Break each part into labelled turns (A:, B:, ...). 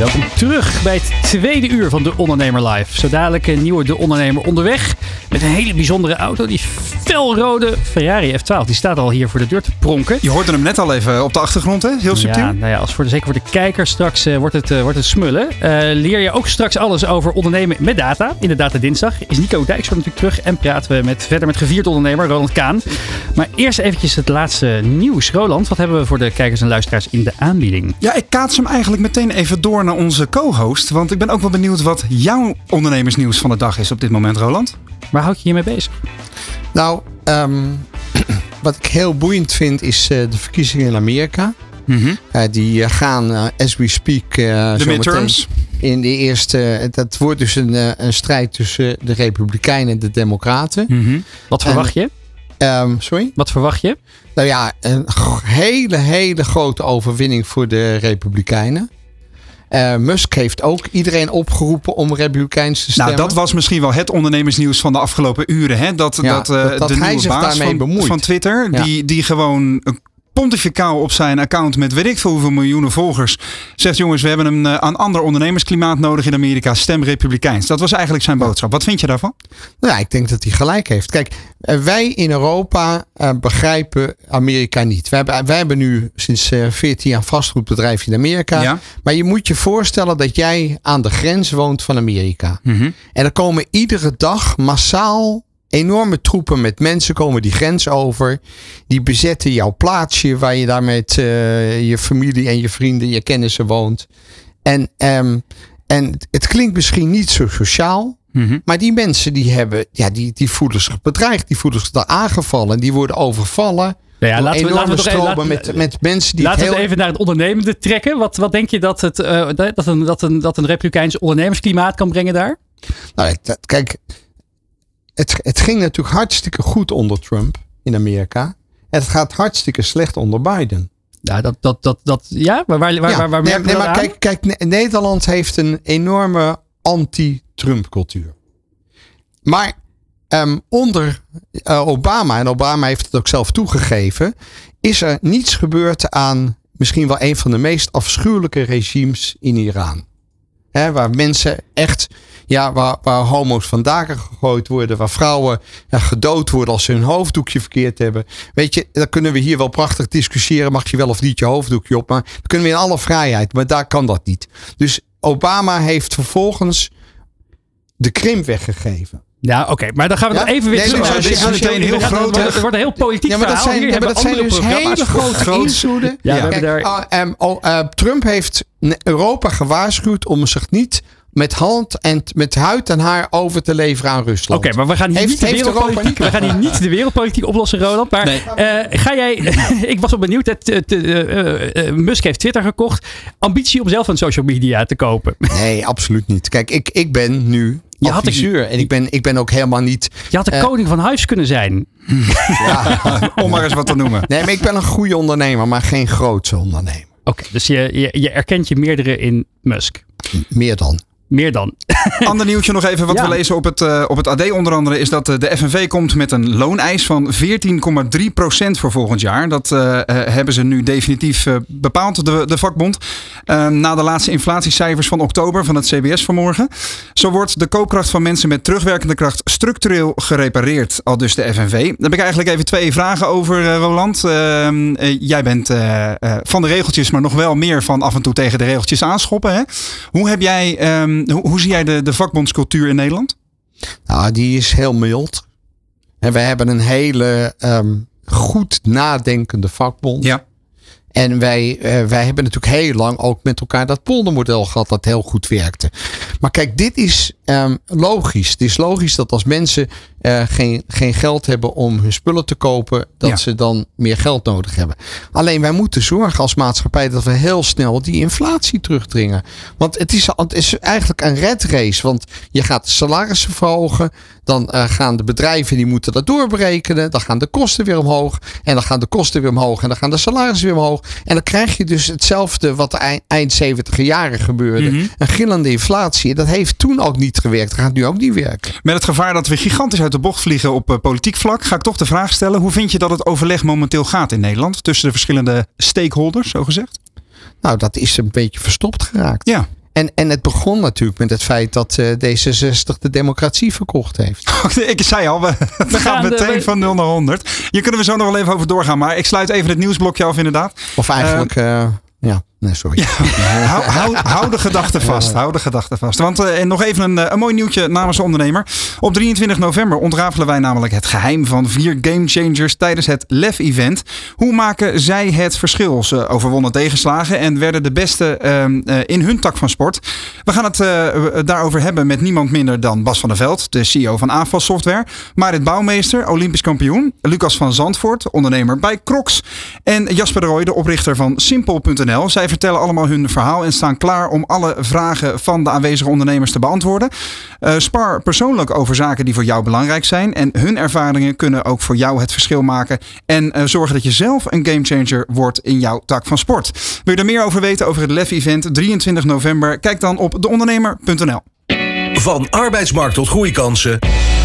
A: Welkom terug bij het tweede uur van De Ondernemer Live. Zo dadelijk een nieuwe De Ondernemer onderweg. Met een hele bijzondere auto. Die felrode Ferrari F12. Die staat al hier voor de deur te pronken.
B: Je hoorde hem net al even op de achtergrond, hè? Heel subtiel.
A: Ja, nou ja, als voor de, zeker voor de kijker straks uh, wordt, het, uh, wordt het smullen. Uh, leer je ook straks alles over ondernemen met data. In de Data Dinsdag is Nico Dijkshoorn natuurlijk terug. En praten we met, verder met gevierd ondernemer Roland Kaan. Maar eerst eventjes het laatste nieuws. Roland, wat hebben we voor de kijkers en luisteraars in de aanbieding?
B: Ja, ik kaats hem eigenlijk meteen even door naar onze co-host. Want ik ben ook wel benieuwd wat jouw ondernemersnieuws van de dag is op dit moment, Roland.
A: Waar houd je je mee bezig?
C: Nou, um, wat ik heel boeiend vind is uh, de verkiezingen in Amerika.
B: Mm -hmm.
C: uh, die gaan, uh, as we speak,
B: de midterms.
C: In de eerste, dat wordt dus een, een strijd tussen de Republikeinen en de Democraten.
A: Mm -hmm. Wat verwacht en,
C: je? Um, sorry?
A: Wat verwacht je?
C: Nou ja, een hele, hele grote overwinning voor de Republikeinen. Uh, Musk heeft ook iedereen opgeroepen om Republikeins te stemmen.
B: Nou, dat was misschien wel het ondernemersnieuws van de afgelopen uren. Hè? Dat,
C: ja,
B: dat, uh,
C: dat, dat
B: de
C: hij
B: nieuwe
C: zich
B: baas
C: daarmee
B: van,
C: bemoeit.
B: van Twitter,
C: Ja.
B: die, die gewoon pontificaal op zijn account met weet ik veel hoeveel miljoenen volgers zegt jongens, we hebben een, uh, een ander ondernemersklimaat nodig in Amerika. Stem Republikeins. Dat was eigenlijk zijn boodschap. Wat vind je daarvan?
C: Nou, ja, ik denk dat hij gelijk heeft. Kijk, uh, wij in Europa uh, begrijpen Amerika niet. Wij hebben, wij hebben nu sinds 14 jaar vastgoedbedrijf in Amerika.
B: Ja.
C: Maar je moet je voorstellen dat jij aan de grens woont van Amerika.
B: Mm -hmm.
C: En er komen iedere dag massaal enorme troepen met mensen komen die grens over. Die bezetten jouw plaatsje waar je daar met uh, je familie en je vrienden, je kennissen woont. En, um, en het klinkt misschien niet zo sociaal.
B: Mm -hmm.
C: Maar die mensen die hebben, ja, die, die voelen zich bedreigd. Die voelen zich daar aangevallen. Die worden overvallen.
A: Nou ja, laten we, laten we toch even,
C: met, met mensen die
A: laten
C: het
A: we
C: heel...
A: het even naar het ondernemende trekken. Wat, wat denk je dat, het, uh, dat, een, dat, een, dat een republikeins ondernemersklimaat kan brengen daar?
C: Nou, kijk, het, het ging natuurlijk hartstikke goed onder Trump in Amerika. En het gaat hartstikke slecht onder Biden.
A: Ja, dat, dat, dat, dat, ja? maar waar, waar,
C: ja,
A: waar, waar
C: nee, maar kijk, kijk, Nederland heeft een enorme anti-Trump cultuur. Maar um, onder uh, Obama, en Obama heeft het ook zelf toegegeven, is er niets gebeurd aan misschien wel een van de meest afschuwelijke regimes in Iran. He, waar mensen echt, ja, waar, waar homo's van daken gegooid worden, waar vrouwen ja, gedood worden als ze hun hoofddoekje verkeerd hebben. Weet je, dan kunnen we hier wel prachtig discussiëren, mag je wel of niet je hoofddoekje op, maar dat kunnen we in alle vrijheid, maar daar kan dat niet. Dus Obama heeft vervolgens de Krim weggegeven.
A: Ja, oké, okay, maar dan gaan we
C: Ja?
A: even weer...
C: Nee, maar
B: dit is meteen heel groot,
A: Het wordt een heel politiek
C: Ja, maar dat
A: verhaal.
C: zijn,
A: Hier
C: ja, maar dat zijn dus hele grote invloeden.
A: Ja,
C: Kijk,
A: daar...
C: uh, um, oh, uh, Trump heeft Europa gewaarschuwd om zich niet met hand en met huid en haar over te leveren aan Rusland.
A: Oké, okay, maar we gaan hier
C: Heeft-
A: niet de wereldpolitiek, we gaan hier niet de wereldpolitiek oplossen, Roland. Maar
B: Nee.
A: uh, ga jij, ik was wel benieuwd, het, uh, Musk heeft Twitter gekocht. Ambitie om zelf een social media te kopen.
C: Nee, absoluut niet. Kijk, ik, ik ben nu
A: Je had
C: en ik ben, ik ben ook helemaal niet...
A: Je had de
C: Eh.
A: koning van huis kunnen zijn.
C: Ja,
B: Om maar eens wat te noemen.
C: nee, maar ik ben een goede ondernemer, maar geen grootse ondernemer.
A: Oké, dus je, je, je erkent je meerdere in Musk.
C: Meer dan.
A: Meer dan.
B: Ander nieuwtje nog even wat
A: Ja.
B: we lezen op het, uh, op het AD onder andere is dat uh, de FNV komt met een looneis van 14,3% voor volgend jaar. Dat uh, uh, hebben ze nu definitief uh, bepaald, de, de vakbond. Uh, na de laatste inflatiecijfers van oktober van het CBS vanmorgen. Zo wordt de koopkracht van mensen met terugwerkende kracht structureel gerepareerd, al dus de FNV. Daar heb ik eigenlijk even twee vragen over, uh, Roland. Uh, jij bent uh, uh, van de regeltjes, maar nog wel meer van af en toe tegen de regeltjes aanschoppen. Hè? Hoe heb jij... Um, hoe, hoe, zie jij de, de vakbondscultuur in Nederland?
C: Nou, die is heel mild. En wij hebben een hele um, goed nadenkende vakbond.
B: Ja.
C: En wij, uh, wij hebben natuurlijk heel lang ook met elkaar dat poldermodel gehad dat heel goed werkte. Maar kijk, dit is um, logisch. Het is logisch dat als mensen uh, geen, geen geld hebben om hun spullen te kopen, dat
B: Ja.
C: ze dan meer geld nodig hebben. Alleen wij moeten zorgen als maatschappij dat we heel snel die inflatie terugdringen. Want het is, het is eigenlijk een red race. Want je gaat salarissen verhogen. Dan uh, gaan de bedrijven die moeten dat doorberekenen. Dan gaan de kosten weer omhoog. En dan gaan de kosten weer omhoog. En dan gaan de salarissen weer omhoog. En dan krijg je dus hetzelfde wat eind, eind 70 jaren gebeurde.
B: Mhm.
C: Een gillende inflatie. Dat heeft toen ook niet gewerkt. Dat gaat nu ook niet werken.
B: Met het gevaar dat we gigantisch uit de bocht vliegen op eh, politiek vlak, ga ik toch de vraag stellen: hoe vind je dat het overleg momenteel gaat in Nederland tussen de verschillende stakeholders, zo gezegd?
C: Nou, dat is een beetje verstopt geraakt.
B: Ja.
C: En, en het begon natuurlijk met het feit dat uh, D66 de democratie verkocht heeft.
B: ik zei al, we, we, we gaan meteen we... van 0 naar 100. Hier kunnen we zo nog wel even over doorgaan. Maar ik sluit even het nieuwsblokje af inderdaad.
C: Of eigenlijk... Uh, ja, nee, sorry.
B: Ja, hou, hou, hou, de gedachte vast. Hou de gedachte vast. Want uh, nog even een, een, mooi nieuwtje namens de ondernemer. Op 23 november ontrafelen wij namelijk het geheim van vier game changers tijdens het LEF-event. Hoe maken zij het verschil? Ze overwonnen tegenslagen en werden de beste uh, in hun tak van sport. We gaan het uh, daarover hebben met niemand minder dan Bas van der Veld, de CEO van AFAS Software. Marit Bouwmeester, Olympisch kampioen. Lucas van Zandvoort, ondernemer bij Crocs. En Jasper de Rooij, de oprichter van Simpel.nl. Zij vertellen allemaal hun verhaal en staan klaar om alle vragen van de aanwezige ondernemers te beantwoorden. Uh, spar persoonlijk over zaken die voor jou belangrijk zijn. En hun ervaringen kunnen ook voor jou het verschil maken. En uh, zorgen dat je zelf een gamechanger wordt in jouw tak van sport. Wil je er meer over weten over het LEF-event 23 november? Kijk dan op deondernemer.nl.
D: Van arbeidsmarkt tot groeikansen.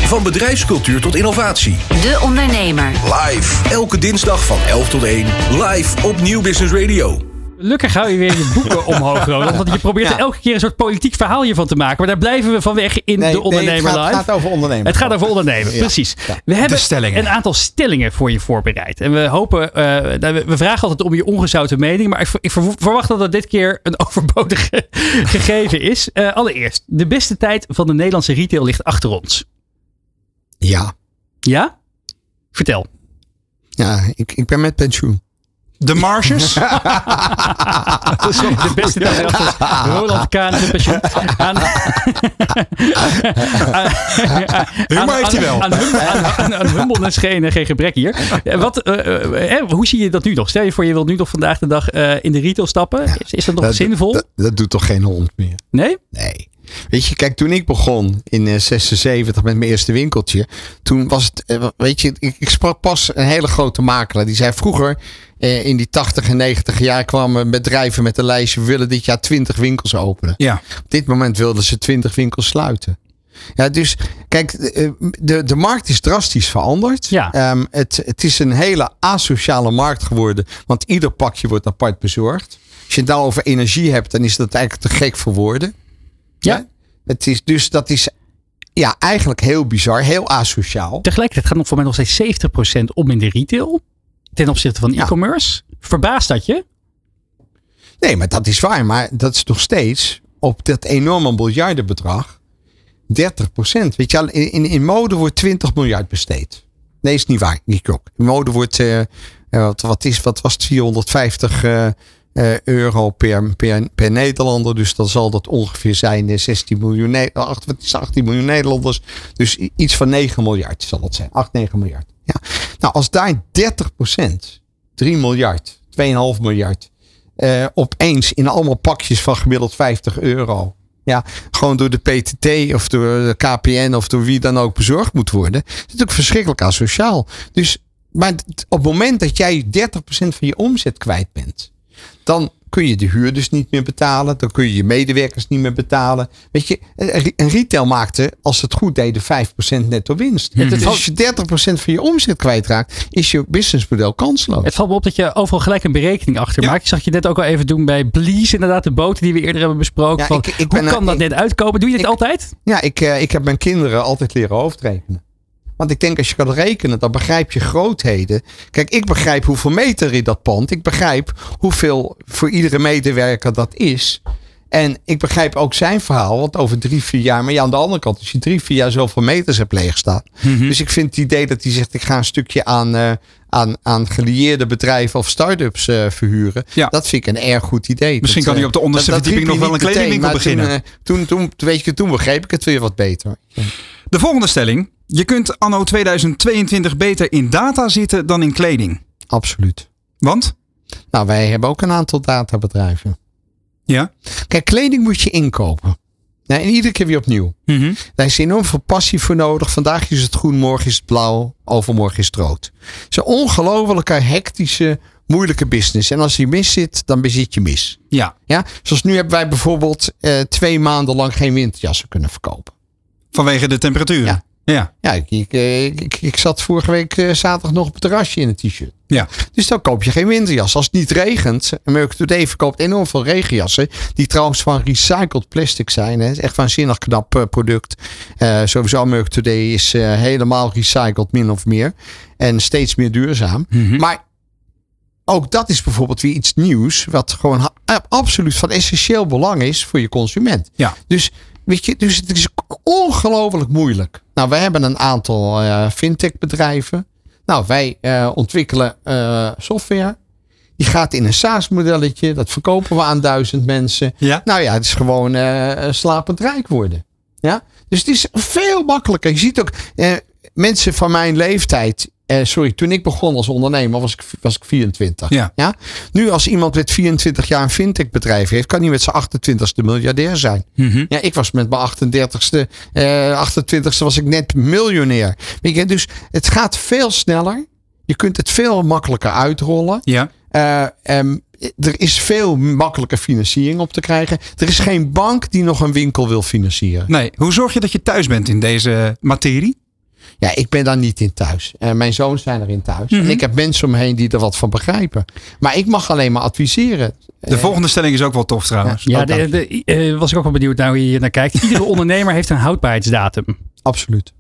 D: Van bedrijfscultuur tot innovatie.
E: De Ondernemer.
D: Live. Elke dinsdag van 11 tot 1. Live op Nieuw Business Radio.
A: Gelukkig hou je weer je boeken omhoog, Roland. Want je probeert ja. er elke keer een soort politiek verhaal hiervan te maken. Maar daar blijven we van weg in
C: nee,
A: de ondernemer
C: nee, het gaat,
A: live.
C: Het gaat over ondernemen.
A: Het gaat over ondernemen, ja. precies. Ja. We hebben een aantal stellingen voor je voorbereid. En we hopen, uh, we vragen altijd om je ongezouten mening. Maar ik, ik verwacht dat het dit keer een overbodige gegeven is. Uh, allereerst, de beste tijd van de Nederlandse retail ligt achter ons.
C: Ja.
A: Ja? Vertel.
C: Ja, ik, ik ben met pensioen.
B: De marges.
A: de beste tijd Roland Kaan pensioen. Aan,
B: Humor heeft hij wel.
A: Aan, aan, aan, aan humbleness geen, geen gebrek hier. Wat, uh, uh, hoe zie je dat nu nog? Stel je voor, je wilt nu nog vandaag de dag uh, in de retail stappen. Is, is dat nog
C: dat,
A: zinvol?
C: Dat, dat, doet toch geen hond meer?
A: Nee?
C: Nee. Weet je, kijk, toen ik begon in uh, 76 met mijn eerste winkeltje, toen was het, uh, weet je, ik, ik sprak pas een hele grote makelaar. Die zei vroeger, uh, in die 80 en 90 jaar kwamen bedrijven met een lijstje, we willen dit jaar 20 winkels openen.
B: Ja.
C: Op dit moment wilden ze 20 winkels sluiten. Ja, dus kijk, de, de markt is drastisch veranderd.
A: Ja.
C: Um, het, het is een hele asociale markt geworden, want ieder pakje wordt apart bezorgd. Als je het nou over energie hebt, dan is dat eigenlijk te gek voor woorden.
A: Ja.
C: Het is, dus dat is ja, eigenlijk heel bizar, heel asociaal.
A: Tegelijkertijd gaat nog voor mij nog steeds 70% om in de retail. Ten opzichte van e-commerce. Verbaast dat je?
C: Nee, maar dat is waar. Maar dat is nog steeds op dat enorme miljardenbedrag 30% Weet je al, in, in, mode wordt 20 miljard besteed. Nee, is niet waar. Niet klok. In mode wordt, uh, wat, wat, is, wat was het, 450 uh, uh, euro per, per, per Nederlander. Dus dan zal dat ongeveer zijn 16 miljoen, 18 miljoen Nederlanders. Dus iets van 9 miljard zal het zijn. 8, 9 miljard. Ja. Nou, als daar 30% 3 miljard, 2,5 miljard, opeens in allemaal pakjes van gemiddeld 50 euro. Ja, gewoon door de PTT of door de KPN of door wie dan ook bezorgd moet worden. Dat is natuurlijk verschrikkelijk asociaal. Dus, maar op het moment dat jij 30% van je omzet kwijt bent, dan kun je de huur dus niet meer betalen. Dan kun je je medewerkers niet meer betalen. Weet je, een retail maakte, als het goed deden, 5% netto winst. Mm. Dus als je 30% van je omzet kwijtraakt, is je businessmodel kansloos.
A: Het valt me op dat je overal gelijk een berekening achter ja. maakt. Ik zag je net ook al even doen bij Blees, inderdaad, de boten die we eerder hebben besproken. Ja, van, ik, ik hoe ben, kan dat ik, net uitkomen? Doe je dit altijd?
C: Ja, ik, uh, ik heb mijn kinderen altijd leren hoofdrekenen. Want ik denk als je kan rekenen, dan begrijp je grootheden. Kijk, ik begrijp hoeveel meter in dat pand. Ik begrijp hoeveel voor iedere medewerker dat is. En ik begrijp ook zijn verhaal, want over drie, vier jaar. Maar ja, aan de andere kant, als je drie, vier jaar zoveel meters hebt leegstaan. Mm -hmm. Dus ik vind het idee dat hij zegt: ik ga een stukje aan, uh, aan, aan gelieerde bedrijven of start-ups eh, verhuren.
B: Ja.
C: Dat vind ik een erg goed idee.
B: Misschien
C: Dat,
B: kan hij
C: eh,
B: op de onderste
C: dat-
B: verdieping nog wel een
C: meteen,
B: kledingwinkel beginnen.
C: Toen, eh, toen, toen, weet je, toen begreep ik het weer wat beter.
B: De volgende stelling. Je kunt anno 2022 beter in data zitten dan in kleding.
C: Absoluut.
B: Want?
C: Nou, wij hebben ook een aantal databedrijven.
B: Ja.
C: Kijk, kleding moet je inkopen. Nou, en iedere keer weer opnieuw. Daar is enorm veel passie voor nodig. Vandaag is het groen, morgen is het blauw, overmorgen is het rood. Het is een ongelofelijke hectische, moeilijke business. En als je mis zit, dan zit je mis.
B: Ja.
C: Ja? Zoals nu hebben wij bijvoorbeeld eh, twee maanden lang geen winterjassen kunnen verkopen.
B: Vanwege de temperatuur.
C: Ja.
B: Ja.
C: Ja, ik, ik, ik, ik, zat vorige week eh, zaterdag nog op het terrasje in een t-shirt.
B: Ja.
C: Dus dan koop je geen winterjas. Als het niet regent. En Merck Today verkoopt enorm veel regenjassen. Die trouwens van recycled plastic zijn. Hè. Het is echt waanzinnig knap eh, product. Eh, sowieso Merck Today is helemaal recycled min of meer. En steeds meer duurzaam.
B: Mhm.
C: Maar ook dat is bijvoorbeeld weer iets nieuws. Wat gewoon absoluut van essentieel belang is voor je consument.
B: Ja.
C: Dus, weet je, dus het is ongelooflijk moeilijk. Nou, wij hebben een aantal eh, fintech bedrijven. Nou, wij eh, ontwikkelen eh, software. Die gaat in een SaaS-modelletje. Dat verkopen we aan duizend mensen.
B: Ja.
C: Nou ja, het is gewoon slapend rijk worden. Ja? Dus het is veel makkelijker. Je ziet ook mensen van mijn leeftijd. Eh, sorry, toen ik begon als ondernemer was ik, was ik 24.
B: Ja.
C: Nu als iemand met 24 jaar een fintech bedrijf heeft, kan hij met zijn 28ste miljardair zijn.
B: Mhm.
C: Ja, ik was met mijn 38ste, eh 28ste was ik net miljonair. Weet je, dus het gaat veel sneller. Je kunt het veel makkelijker uitrollen.
B: Ja.
C: Eh, ehm, er is veel makkelijker financiering op te krijgen. Er is geen bank die nog een winkel wil financieren.
B: Nee. Hoe zorg je dat je thuis bent in deze materie?
C: Ja, ik ben daar niet in thuis. Eh, mijn zoons zijn erin thuis.
B: Mhm.
C: En ik heb mensen om me heen die er wat van begrijpen. Maar ik mag alleen maar adviseren.
B: De volgende stelling is ook wel tof trouwens.
A: Ja,
C: Oh,
A: de,
C: dank
A: de, eh, was ik ook wel benieuwd naar hoe je hier naar kijkt. Iedere ondernemer heeft een houdbaarheidsdatum.
C: Absoluut.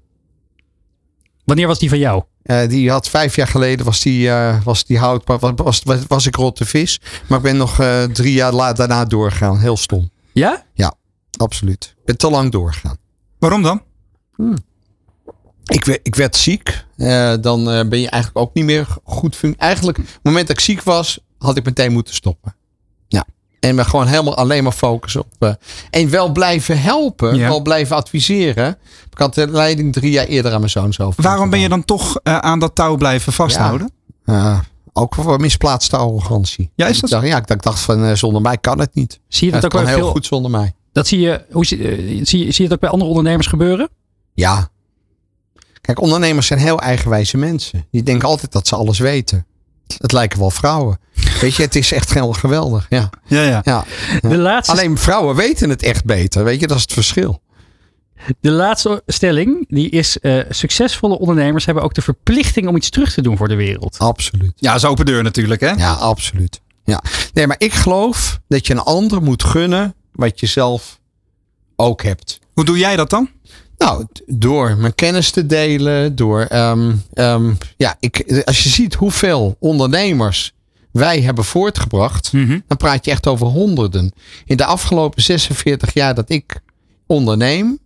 A: Wanneer was die van jou?
C: Eh, die had vijf jaar geleden was die, eh, was die houdbaar. Was, was, was, was ik rotte vis. Maar ik ben nog eh, drie jaar la- daarna doorgegaan. Heel stom.
A: Ja?
C: Absoluut. Ik ben te lang doorgegaan.
B: Waarom dan?
C: Ik werd, ik werd ziek. Eh, dan eh, ben je eigenlijk ook niet meer goed. Eigenlijk, op het moment dat ik ziek was, had ik meteen moeten stoppen. Ja. En me gewoon helemaal alleen maar focussen op. eh, en wel blijven helpen,
B: Ja.
C: wel blijven adviseren. Ik had de leiding drie jaar eerder aan mijn zoons over.
B: Waarom ben je dan toch eh, aan dat touw blijven vasthouden?
C: Eh, ook voor misplaatste arrogantie.
B: Ja, is
C: ik
B: dat
C: dacht, ja, ik dacht- ik dacht van eh, zonder mij kan het niet.
A: Zie je dat
C: het
A: ook wel
C: heel
A: veel?
C: goed zonder mij.
A: Dat zie je, hoe, zie, zie, je- zie je het ook bij andere ondernemers gebeuren?
C: Ja. Kijk, ondernemers zijn heel eigenwijze mensen. Die denken altijd dat ze alles weten. Het lijken wel vrouwen. Weet je, het is echt heel geweldig. Ja.
B: Ja, ja.
C: Ja.
A: De laatste,
C: Alleen vrouwen weten het echt beter. Weet je, dat is het verschil.
A: de laatste stelling die is: eh, succesvolle ondernemers hebben ook de verplichting om iets terug te doen voor de wereld.
C: Absoluut.
B: Ja, dat is open deur natuurlijk hè?
C: Ja, absoluut. Ja. Nee, maar ik geloof dat je een ander moet gunnen wat je zelf ook hebt.
B: Hoe doe jij dat dan?
C: Nou, door mijn kennis te delen, door, ehm, ehm, ja, ik, als je ziet hoeveel ondernemers wij hebben voortgebracht, dan praat je echt over honderden. In de afgelopen 46 jaar dat ik onderneem,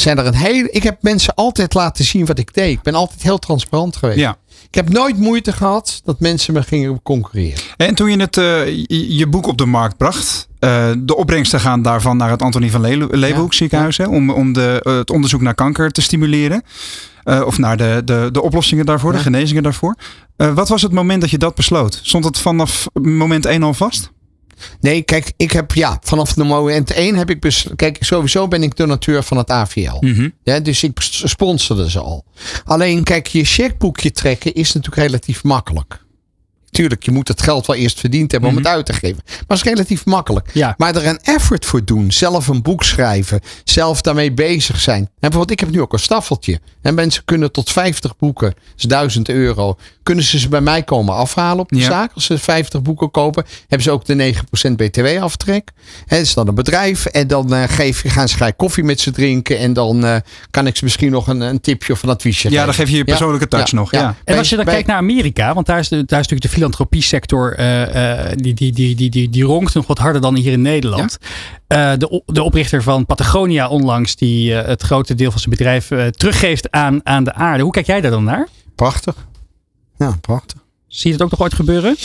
C: zijn er een hele. Ik heb mensen altijd laten zien wat ik deed. Ik ben altijd heel transparant geweest.
B: Ja.
C: Ik heb nooit moeite gehad dat mensen me gingen concurreren.
B: En toen je het, eh, je, boek op de markt bracht, eh, de opbrengsten gaan daarvan naar het Antonie van Leeuw- Leeuwenhoek ziekenhuis, hè, om, om de, eh, het onderzoek naar kanker te stimuleren. Of naar de, de, de oplossingen daarvoor, de genezingen daarvoor. Wat was het moment dat je dat besloot? Stond het vanaf moment 1 al vast?
C: Nee, kijk, ik heb ja, vanaf de moment 1 heb ik bes- Kijk, sowieso ben ik donateur van het AVL. Ja, dus ik sponsorde ze al. Alleen, kijk, je checkboekje trekken is natuurlijk relatief makkelijk. Tuurlijk, je moet het geld wel eerst verdiend hebben om het uit te geven. Maar het is relatief makkelijk.
A: Ja.
C: Maar er een effort voor doen, zelf een boek schrijven, zelf daarmee bezig zijn. En bijvoorbeeld, ik heb nu ook een staffeltje. En mensen kunnen tot 50 boeken, dat is 1000 euro, kunnen ze ze bij mij komen afhalen op de
B: Ja.
C: zaak. Als ze 50 boeken kopen, hebben ze ook de 9% BTW-aftrek. Het is dan een bedrijf en dan eh, geef, gaan ze gelijk koffie met ze drinken. En dan eh, kan ik ze misschien nog een, een tipje of een adviesje
B: Ja,
C: geven.
B: dan geef je je persoonlijke touch nog, ja.
A: En als je dan
C: bij-
A: kijkt naar Amerika, want daar is, de, daar is natuurlijk de filantropie sector, eh, eh, die, die, die, die, die, die ronkt nog wat harder dan hier in Nederland. Eh, de, de oprichter van Patagonia onlangs, die het grote deel van zijn bedrijf teruggeeft aan, aan de aarde. Hoe kijk jij daar dan naar?
C: Prachtig. Ja, prachtig.
A: Zie je het ook nog ooit gebeuren?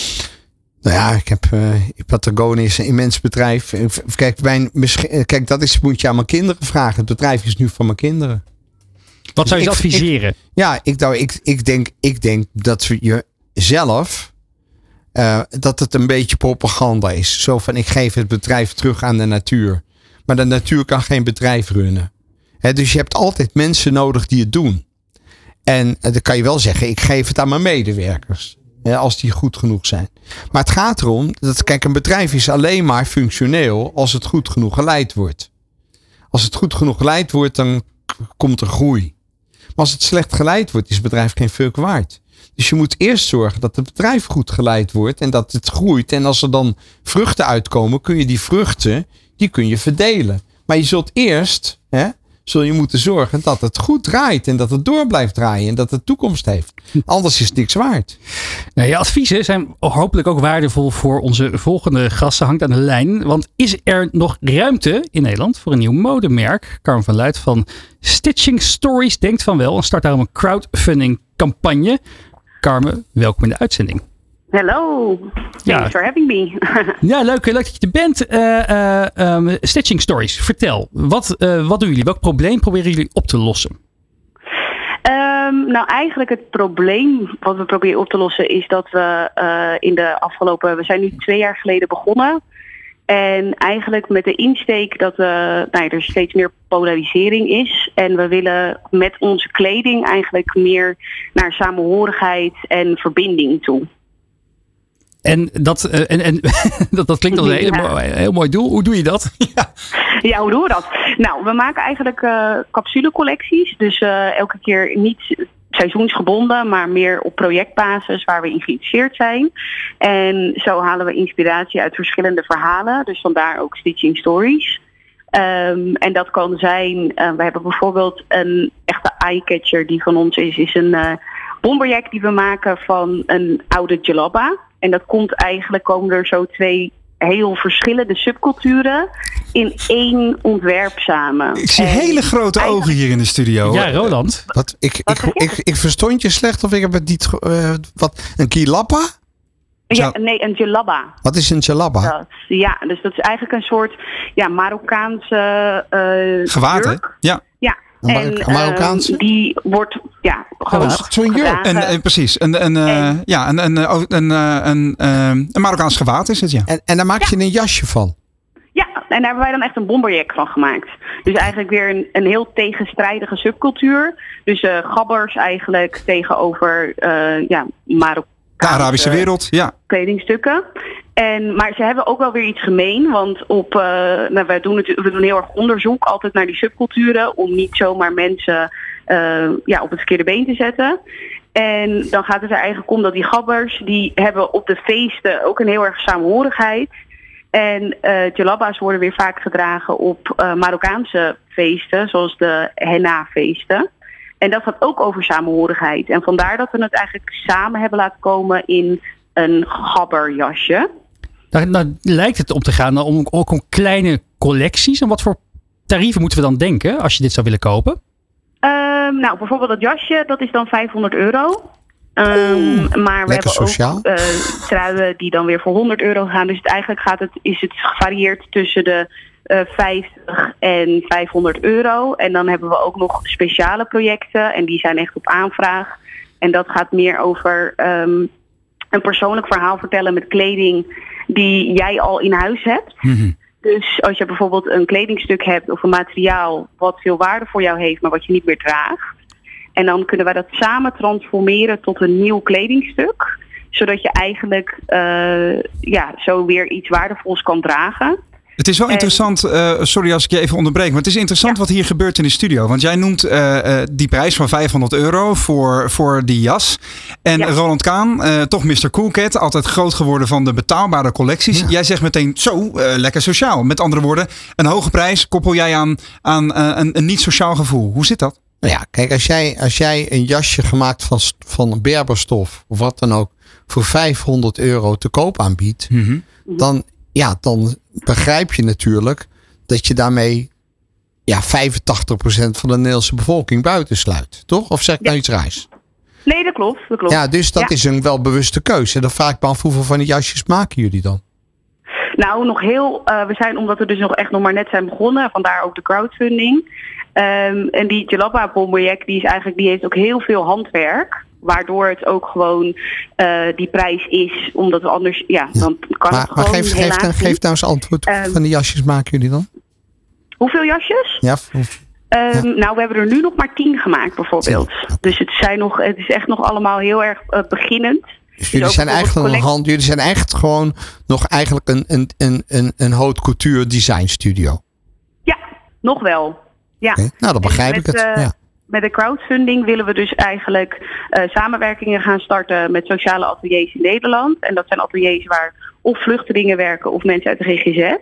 C: Nou ja, ik heb uh, Patagonia is een immens bedrijf. Kijk, mijn, kijk, dat is, moet je aan mijn kinderen vragen. Het bedrijf is nu van mijn kinderen.
A: Wat zou je dus adviseren?
C: Ik, ja, ik, nou, ik, ik, denk, ik denk dat je zelf uh, dat het een beetje propaganda is. Zo van ik geef het bedrijf terug aan de natuur. Maar de natuur kan geen bedrijf runnen. Dus je hebt altijd mensen nodig die het doen. En uh, dan kan je wel zeggen, ik geef het aan mijn medewerkers. als die goed genoeg zijn. Maar het gaat erom dat, kijk, een bedrijf is alleen maar functioneel als het goed genoeg geleid wordt. Als het goed genoeg geleid wordt, dan komt er groei. Maar als het slecht geleid wordt, is het bedrijf geen fuck waard. Dus je moet eerst zorgen dat het bedrijf goed geleid wordt en dat het groeit. En als er dan vruchten uitkomen, kun je die vruchten, die kun je verdelen. Maar je zult eerst, hè, zul je moeten zorgen dat het goed draait en dat het door blijft draaien en dat het toekomst heeft. Anders is het niks waard.
A: Nou, je adviezen zijn hopelijk ook waardevol voor onze volgende gasten. Hangt aan de lijn. Want is er nog ruimte in Nederland voor een nieuw modemerk? Carmen van Luit van Stitching Stories denkt van wel en start daarom een crowdfunding campagne. Carmen, welkom in de uitzending.
E: Hallo, thanks for having me.
A: ja, leuk, leuk dat je er bent. Uh, um, Stitching Stories, vertel. Wat, uh, wat doen jullie? Welk probleem proberen jullie op te lossen?
E: Um, nou, eigenlijk het probleem wat we proberen op te lossen is dat we in de afgelopen... We zijn nu twee jaar geleden begonnen. En eigenlijk met de insteek dat nou, er steeds meer polarisering is. En we willen met onze kleding eigenlijk meer naar samenhorigheid en verbinding toe.
A: En dat, uh, en, en, dat, dat klinkt als een hele, ja. heel mooi doel. Hoe doe je dat?
E: Ja. ja, hoe doen we dat? Nou, we maken eigenlijk uh, capsulecollecties. Dus uh, elke keer niet seizoensgebonden, maar meer op projectbasis waar we in geïnteresseerd zijn. En zo halen we inspiratie uit verschillende verhalen. Dus vandaar ook Stitching Stories. Um, en dat kan zijn, uh, we hebben bijvoorbeeld een echte eyecatcher die van ons is, is een uh, bomberjack die we maken van een oude jalaba. En dat komt eigenlijk, komen er zo twee heel verschillende subculturen in één ontwerp samen.
B: Ik zie hele grote ogen hier in de studio.
A: Ja, Roland.
C: Wat, ik, ik, ik, ik, verstond je slecht of ik heb het niet... Uh, wat, een kilappa?
E: Ja, nee, een jalaba.
C: Wat is een jalaba?
E: Dat, ja, dus dat is eigenlijk een soort ja, Marokkaanse uh,
B: Gewaad, Ja.
E: Ja, en
C: Marokkaanse?
E: Uh, die wordt ja, gewoon
C: oh, zo'n jurk.
B: En, en, precies, een, een, en, ja, een, een, een, een, een, een Marokkaans gewaad is het, ja.
C: En, en daar maak je ja. een jasje van?
E: Ja, en daar hebben wij dan echt een bomberjack van gemaakt. Dus eigenlijk weer een, een heel tegenstrijdige subcultuur. Dus uh, gabbers eigenlijk tegenover uh, ja, Marokkaanse...
B: De Arabische wereld, ja.
E: Kledingstukken. En, maar ze hebben ook wel weer iets gemeen. Want op, uh, nou, wij doen het, we doen heel erg onderzoek altijd naar die subculturen. Om niet zomaar mensen uh, ja, op het verkeerde been te zetten. En dan gaat het er eigenlijk om dat die gabbers, die hebben op de feesten ook een heel erg samenhorigheid. En uh, jalaba's worden weer vaak gedragen op uh, Marokkaanse feesten, zoals de henna-feesten. En dat gaat ook over samenhorigheid. En vandaar dat we het eigenlijk samen hebben laten komen in een gabberjasje.
A: Nou, nou lijkt het om te gaan om, ook om kleine collecties. En wat voor tarieven moeten we dan denken als je dit zou willen kopen?
E: Um, nou, bijvoorbeeld dat jasje, dat is dan 500 euro. Um, maar we hebben
C: sociaal.
E: ook uh, truien die dan weer voor 100 euro gaan. Dus het, eigenlijk gaat het, is het gevarieerd tussen de uh, 50 en 500 euro. En dan hebben we ook nog speciale projecten. En die zijn echt op aanvraag. En dat gaat meer over um, een persoonlijk verhaal vertellen met kleding die jij al in huis hebt.
A: Mhm.
E: Mm -hmm. Dus als je bijvoorbeeld een kledingstuk hebt of een materiaal wat veel waarde voor jou heeft, maar wat je niet meer draagt. En dan kunnen wij dat samen transformeren tot een nieuw kledingstuk. Zodat je eigenlijk uh, ja, zo weer iets waardevols kan dragen.
B: Het is wel en, interessant, uh, sorry als ik je even onderbreek, maar het is interessant ja. wat hier gebeurt in de studio. Want jij noemt uh, uh, die prijs van 500 euro voor, voor die jas. En ja. Roland Kaan, toch Mr. Coolcat, altijd groot geworden van de betaalbare collecties. Ja. Jij zegt meteen, zo, lekker sociaal. Met andere woorden, een hoge prijs koppel jij aan, aan een, een niet sociaal gevoel. Hoe zit dat?
C: Nou ja, kijk, als jij, als jij een jasje gemaakt van, van berberstof of wat dan ook voor 500 euro te koop aanbiedt,
B: Mhm.
C: mm -hmm. dan, ja, dan begrijp je natuurlijk dat je daarmee ja, 85% van de Nederlandse bevolking buitensluit. Toch? Of zeg ik nou iets raars?
E: Nee, dat klopt. Dat klopt.
C: Ja, dus dat
E: Ja.
C: is een wel bewuste keuze. Dan vraag ik me af hoeveel van die jasjes maken jullie dan?
E: Nou, nog heel. eh, we zijn, omdat we dus nog echt nog maar net zijn begonnen, vandaar ook de crowdfunding. Ehm, en die Jalapa project, die is eigenlijk, die heeft ook heel veel handwerk. Waardoor het ook gewoon eh, die prijs is, omdat we anders, ja, dan kan
C: Maar,
E: het
C: maar
E: gewoon
C: geef, geef, dan, geef nou eens antwoord.
E: Ehm,
C: van die jasjes maken jullie dan?
E: Hoeveel jasjes?
C: Ja,
E: Ehm, Nou, we hebben er nu nog maar tien gemaakt, bijvoorbeeld. Dus het, zijn nog, het is echt nog allemaal heel erg eh, beginnend.
C: Dus jullie zijn, eigenlijk een hand, jullie zijn echt gewoon nog eigenlijk een, een, een, een, een haute couture design studio.
E: Ja, nog wel. Ja.
C: Nou, dan begrijp ik het.
E: met, eh,
C: ja.
E: Met de crowdfunding willen we dus eigenlijk eh, samenwerkingen gaan starten met sociale ateliers in Nederland. En dat zijn ateliers waar of vluchtelingen werken of mensen uit de GGZ.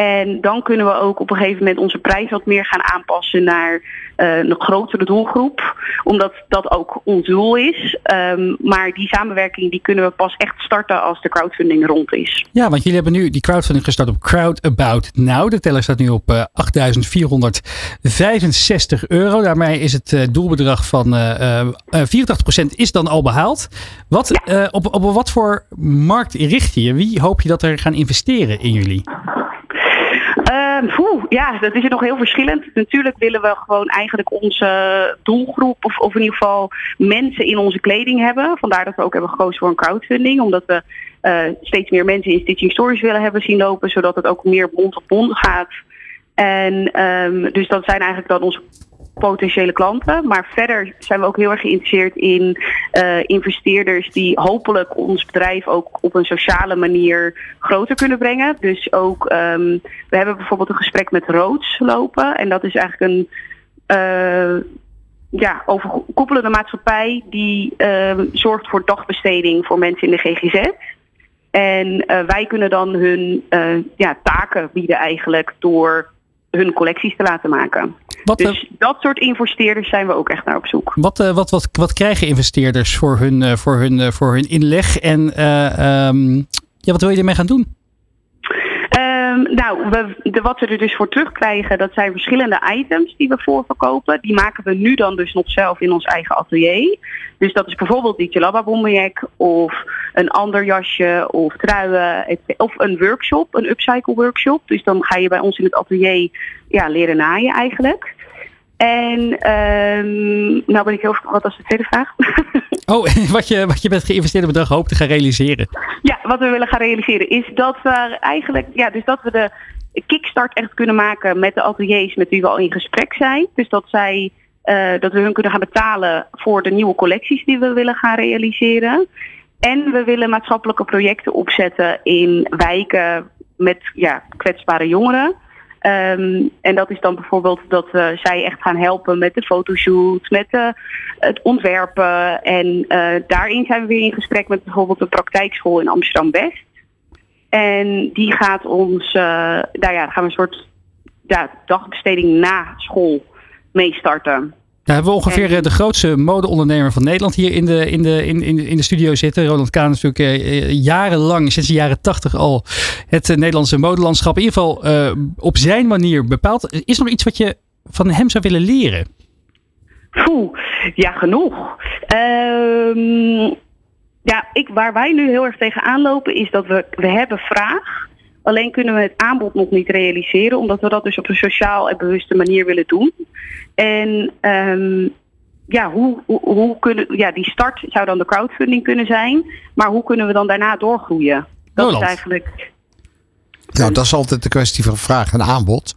E: En dan kunnen we ook op een gegeven moment onze prijs wat meer gaan aanpassen naar eh, een grotere doelgroep. Omdat dat ook ons doel is. Ehm, maar die samenwerking die kunnen we pas echt starten als de crowdfunding rond is.
A: Ja, want jullie hebben nu die crowdfunding gestart op Crowd About Now. De teller staat nu op eh 8.465 euro. Daarmee is het eh, doelbedrag van eh, eh, eh, 84% is dan al behaald. Wat, eh, op, op wat voor markt richt je je? Wie hoop je dat er gaan investeren in jullie?
E: Ja, dat is nog heel verschillend. Natuurlijk willen we gewoon eigenlijk onze doelgroep, of, of in ieder geval mensen in onze kleding hebben. Vandaar dat we ook hebben gekozen voor een crowdfunding. Omdat we eh, steeds meer mensen in Stitching Stories willen hebben zien lopen, zodat het ook meer mond op mond gaat. En ehm, dus dat zijn eigenlijk dan onze potentiële klanten. Maar verder zijn we ook heel erg geïnteresseerd in eh, investeerders die hopelijk ons bedrijf ook op een sociale manier groter kunnen brengen. Dus ook, ehm, we hebben bijvoorbeeld een gesprek met Roods lopen. En dat is eigenlijk een eh, ja, overkoepelende maatschappij die ehm, zorgt voor dagbesteding voor mensen in de GGZ. En eh, wij kunnen dan hun ja, taken bieden eigenlijk door hun collecties te laten maken.
A: Wat, eh,
E: Dus dat soort investeerders zijn we ook echt naar op zoek.
A: wat, eh, wat, wat, wat krijgen investeerders voor hun, eh, voor hun, voor hun inleg? En eh, ehm, ja, wat wil je ermee gaan doen?
E: Ehm, nou, we, de, wat we er dus voor terugkrijgen, dat zijn verschillende items die we voorverkopen. Die maken we nu dan dus nog zelf in ons eigen atelier. Dus dat is bijvoorbeeld die Jalaba bomberjack of een ander jasje of truien. Of een workshop, een upcycle workshop. Dus dan ga je bij ons in het atelier ja, leren naaien eigenlijk. En ehm, nou ben ik heel... Wat was de tweede vraag?
A: Oh, wat je, wat je met geïnvesteerde bedrag hoopt te gaan realiseren.
E: Ja, wat we willen gaan realiseren is dat we eigenlijk, ja, dus dat we de kickstart echt kunnen maken met de ateliers met wie we al in gesprek zijn. Dus dat zij, eh, dat we hun kunnen gaan betalen voor de nieuwe collecties die we willen gaan realiseren. En we willen maatschappelijke projecten opzetten in wijken met ja, kwetsbare jongeren. Ehm, en dat is dan bijvoorbeeld dat we zij echt gaan helpen met de fotoshoot, met de, het ontwerpen. En eh, daarin zijn we weer in gesprek met bijvoorbeeld de praktijkschool in Amsterdam-West. En die gaat ons, eh nou ja, gaan we een soort dagbesteding na school meestarten.
A: Hebben we ongeveer
E: En-
A: eh, de grootste modeondernemer van Nederland hier in de, in de, in, in, in de studio zitten. Roland Kaan is natuurlijk eh, eh, jarenlang, sinds de jaren tachtig al, het eh, Nederlandse modelandschap in ieder geval eh, op zijn manier bepaald. Is er nog iets wat je van hem zou willen leren?
E: Poeh, ja, genoeg. Ehm, ja, ik, waar wij nu heel erg tegenaan lopen is dat we, we hebben vraag. Alleen kunnen we het aanbod nog niet realiseren, omdat we dat dus op een sociaal en bewuste manier willen doen. En ehm, ja, hoe, hoe, hoe kunnen, ja, die start zou dan de crowdfunding kunnen zijn, maar hoe kunnen we dan daarna doorgroeien? Dat
A: Roland.
E: is eigenlijk.
C: Nou, dat is altijd de kwestie van vraag en aanbod.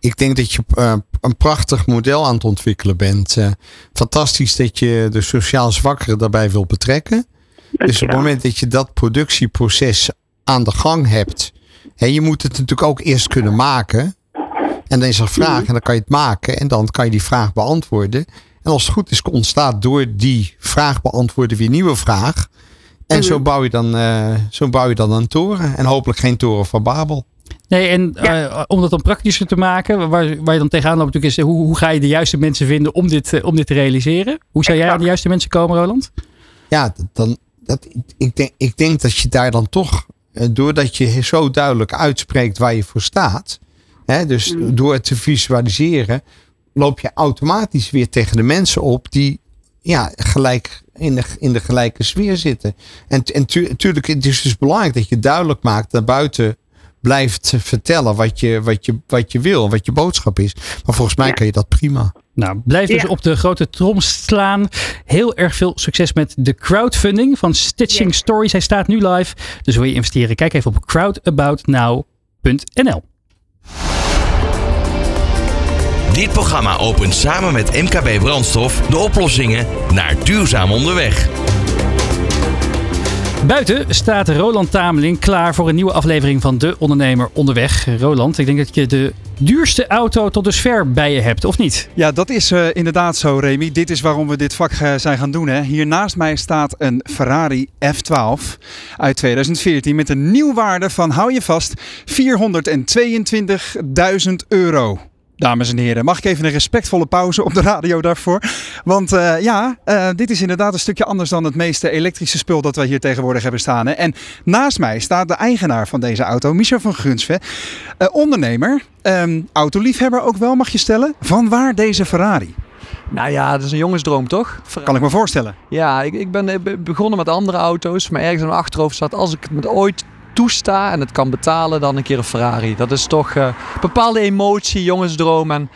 C: Ik denk dat je eh, een prachtig model aan het ontwikkelen bent. Eh, fantastisch dat je de sociaal zwakkeren daarbij wil betrekken. Dus op het
E: Dankjewel.
C: moment dat je dat productieproces aan de gang hebt. Hè, je moet het natuurlijk ook eerst kunnen maken. En dan is er een vraag en dan kan je het maken. En dan kan je die vraag beantwoorden. En als het goed is, ontstaat door die vraag beantwoorden weer een nieuwe vraag. En zo, bouw je dan, eh, zo bouw je dan een toren. En hopelijk geen toren van Babel.
A: Nee, en eh, om dat dan praktischer te maken, waar, waar je dan tegenaan loopt natuurlijk is, hoe, hoe ga je de juiste mensen vinden om dit, eh, om dit te realiseren? Hoe zou jij aan de juiste mensen komen, Roland?
C: Ja, dan, dat, ik, denk, ik denk dat je daar dan toch, eh, doordat je zo duidelijk uitspreekt waar je voor staat, hè, dus door het te visualiseren, loop je automatisch weer tegen de mensen op die ja, gelijk in de, in de gelijke sfeer zitten. En, en natuurlijk, het is dus belangrijk dat je duidelijk maakt naar buiten blijft vertellen wat je, wat je, wat je wil, wat je boodschap is. Maar volgens mij
E: Ja.
C: kan je dat prima.
A: Nou, blijf dus
E: Ja.
A: op de grote trom slaan. Heel erg veel succes met de crowdfunding van Stitching
E: Yes.
A: Stories. Hij staat nu live. Dus wil je investeren? Kijk even op crowdaboutnow.nl.
F: Dit programma opent samen met MKB Brandstof de oplossingen naar duurzaam onderweg.
A: Buiten staat Roland Tameling klaar voor een nieuwe aflevering van De Ondernemer Onderweg. Roland, ik denk dat je de duurste auto tot dusver bij je hebt, of niet?
B: Ja, dat is eh, inderdaad zo, Remy. Dit is waarom we dit vak eh, zijn gaan doen. Hè. Hier naast mij staat een Ferrari F12 uit 2014 met een nieuwwaarde van, hou je vast, 422.000 euro. Dames en heren, mag ik even een respectvolle pauze op de radio daarvoor? Want eh, ja, eh, dit is inderdaad een stukje anders dan het meeste elektrische spul dat wij hier tegenwoordig hebben staan. Hè. En naast mij staat de eigenaar van deze auto, Michel van Gunsve. Eh, ondernemer, ehm, autoliefhebber ook wel, mag je stellen. Van waar deze Ferrari?
G: Nou ja, dat is een jongensdroom toch?
B: Kan ik me voorstellen.
G: Ja, ik, ik ben be- begonnen met andere auto's, maar ergens in mijn achterhoofd staat als ik het ooit toesta en het kan betalen, dan een keer een Ferrari. Dat is toch een bepaalde emotie, jongensdroom. En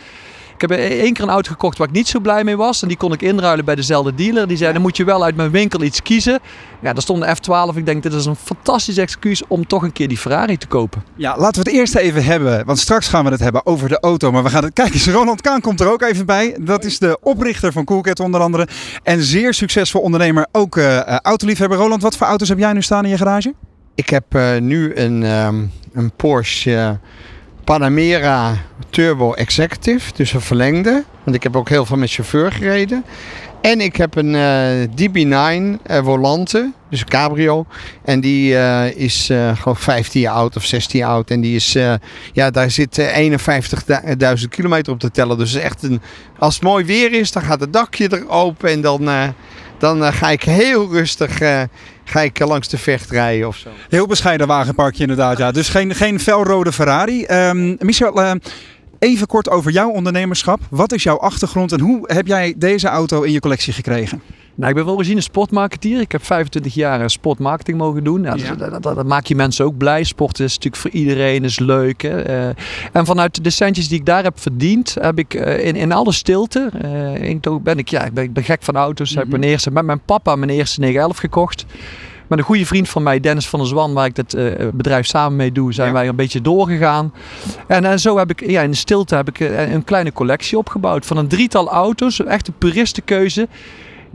G: ik heb e- één keer een auto gekocht waar ik niet zo blij mee was. En die kon ik inruilen bij dezelfde dealer. Die zei, dan moet je wel uit mijn winkel iets kiezen. Ja, daar stond een F12. Ik denk, dit is een fantastisch excuus om toch een keer die Ferrari te kopen.
B: Ja, laten we het eerst even hebben, want straks gaan we het hebben over de auto. Maar we gaan het, kijk eens, Ronald Kaan komt er ook even bij. Dat is de oprichter van Coolcat onder andere. En zeer succesvol ondernemer, ook eh, autoliefhebber. Roland, wat voor auto's heb jij nu staan in je garage?
C: Ik heb eh, nu een, ehm, een Porsche Panamera Turbo Executive, dus een verlengde. Want ik heb ook heel veel met chauffeur gereden. En ik heb een eh, DB9 eh, Volante, dus een cabrio. En die is gewoon 15 jaar oud of 16 jaar oud. En die is, ja, daar zit eh, 51.000 kilometer op te tellen. Dus echt een, als het mooi weer is, dan gaat het dakje er open. En dan, dan ga ik heel rustig ga ik eh, langs de vecht rijden of zo.
B: Heel bescheiden wagenparkje inderdaad, ja. Dus geen, geen felrode Ferrari. Ehm, Michel, eh, even kort over jouw ondernemerschap. Wat is jouw achtergrond en hoe heb jij deze auto in je collectie gekregen?
G: Nou, ik ben een sportmarketeer. Ik heb 25 jaar eh, sportmarketing mogen doen. Ja,
B: Ja.
G: dat, dat, dat, dat maakt je mensen ook blij. Sport is natuurlijk voor iedereen, is leuk. Hè? Eh, en vanuit de centjes die ik daar heb verdiend, heb ik eh, in, in alle stilte, ik, toch ben ik, ja, ik ben, ik ben gek van auto's. Heb mijn eerste, met mijn papa mijn eerste 911 gekocht. Met een goede vriend van mij, Dennis van der Zwan, waar ik eh, bedrijf samen mee doe, zijn
B: Ja.
G: wij een beetje doorgegaan. En, en zo heb ik ja, in de stilte heb ik een kleine collectie opgebouwd van een drietal auto's. Echt een puristenkeuze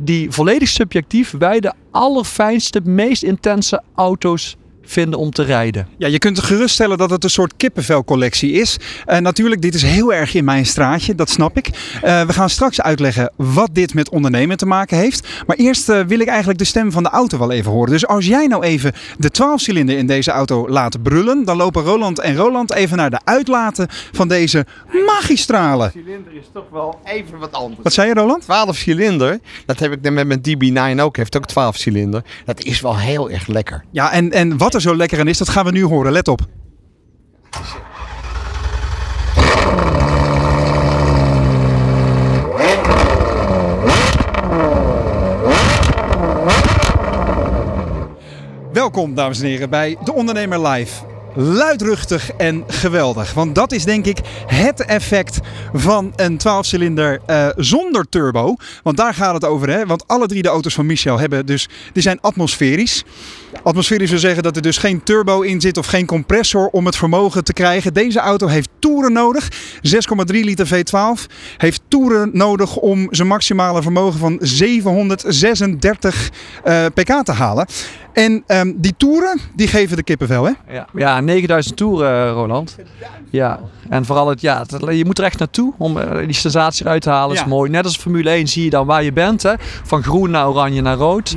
G: die volledig subjectief wij de allerfijnste, meest intense auto's vinden om te rijden.
B: Ja, je kunt geruststellen dat het een soort kippenvelcollectie is. Eh, natuurlijk, dit is heel erg in mijn straatje, dat snap ik. Eh, we gaan straks uitleggen wat dit met ondernemen te maken heeft. Maar eerst eh, wil ik eigenlijk de stem van de auto wel even horen. Dus als jij nou even de 12-cilinder in deze auto laat brullen, dan lopen Roland en Roland even naar de uitlaten van deze magistrale.
C: cilinder is toch wel even wat anders.
B: Wat zei je, Roland?
C: 12 cilinder, dat heb ik dan met mijn DB9 ook, heeft ook 12 cilinder. Dat is wel heel erg lekker.
B: Ja, en, en wat er zo lekker aan is, dat gaan we nu horen. Let op. Welkom, dames en heren, bij De Ondernemer Live. Luidruchtig en geweldig. Want dat is denk ik het effect van een 12-cilinder eh, zonder turbo. Want daar gaat het over. Hè? Want alle drie de auto's van Michel hebben dus, die zijn atmosferisch. Atmosferisch wil zeggen dat er dus geen turbo in zit of geen compressor om het vermogen te krijgen. Deze auto heeft toeren nodig. 6,3 liter V12. Heeft toeren nodig om zijn maximale vermogen van 736 eh, pk te halen. En ehm, die toeren, die geven de kippenvel, hè?
G: Ja, ja 9000 toeren, eh, Roland. Ja, en vooral het, ja, het- je moet er echt naartoe om eh, die sensatie eruit te halen.
B: Ja.
G: is mooi. Net als Formule 1 zie je dan waar je bent, hè? van groen naar oranje naar rood.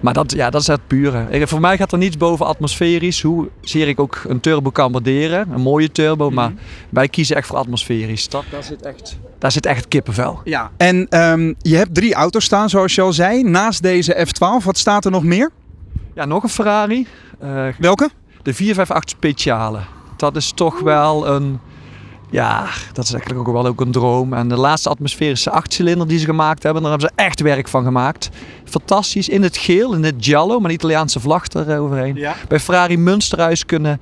G: Maar dat, ja, dat is het pure. Ik- voor mij gaat er niets boven atmosferisch. Hoe zeer ik ook een turbo kan waarderen, een mooie turbo, maar wij kiezen echt voor atmosferisch. Dat, daar, zit echt, daar zit echt kippenvel.
B: Ja. En ehm, je hebt drie auto's staan, zoals je al zei. Naast deze F12, wat staat er nog meer?
G: Ja, nog een Ferrari. Eh,
B: Welke?
G: de 458 Speciale. Dat is toch wel een Ja, dat is eigenlijk ook wel ook een droom. En de laatste atmosferische achtcilinder die ze gemaakt hebben, daar hebben ze echt werk van gemaakt. Fantastisch. In het geel, in het giallo, met een Italiaanse vlag eroverheen. Bij Ferrari Münsterhuis kunnen,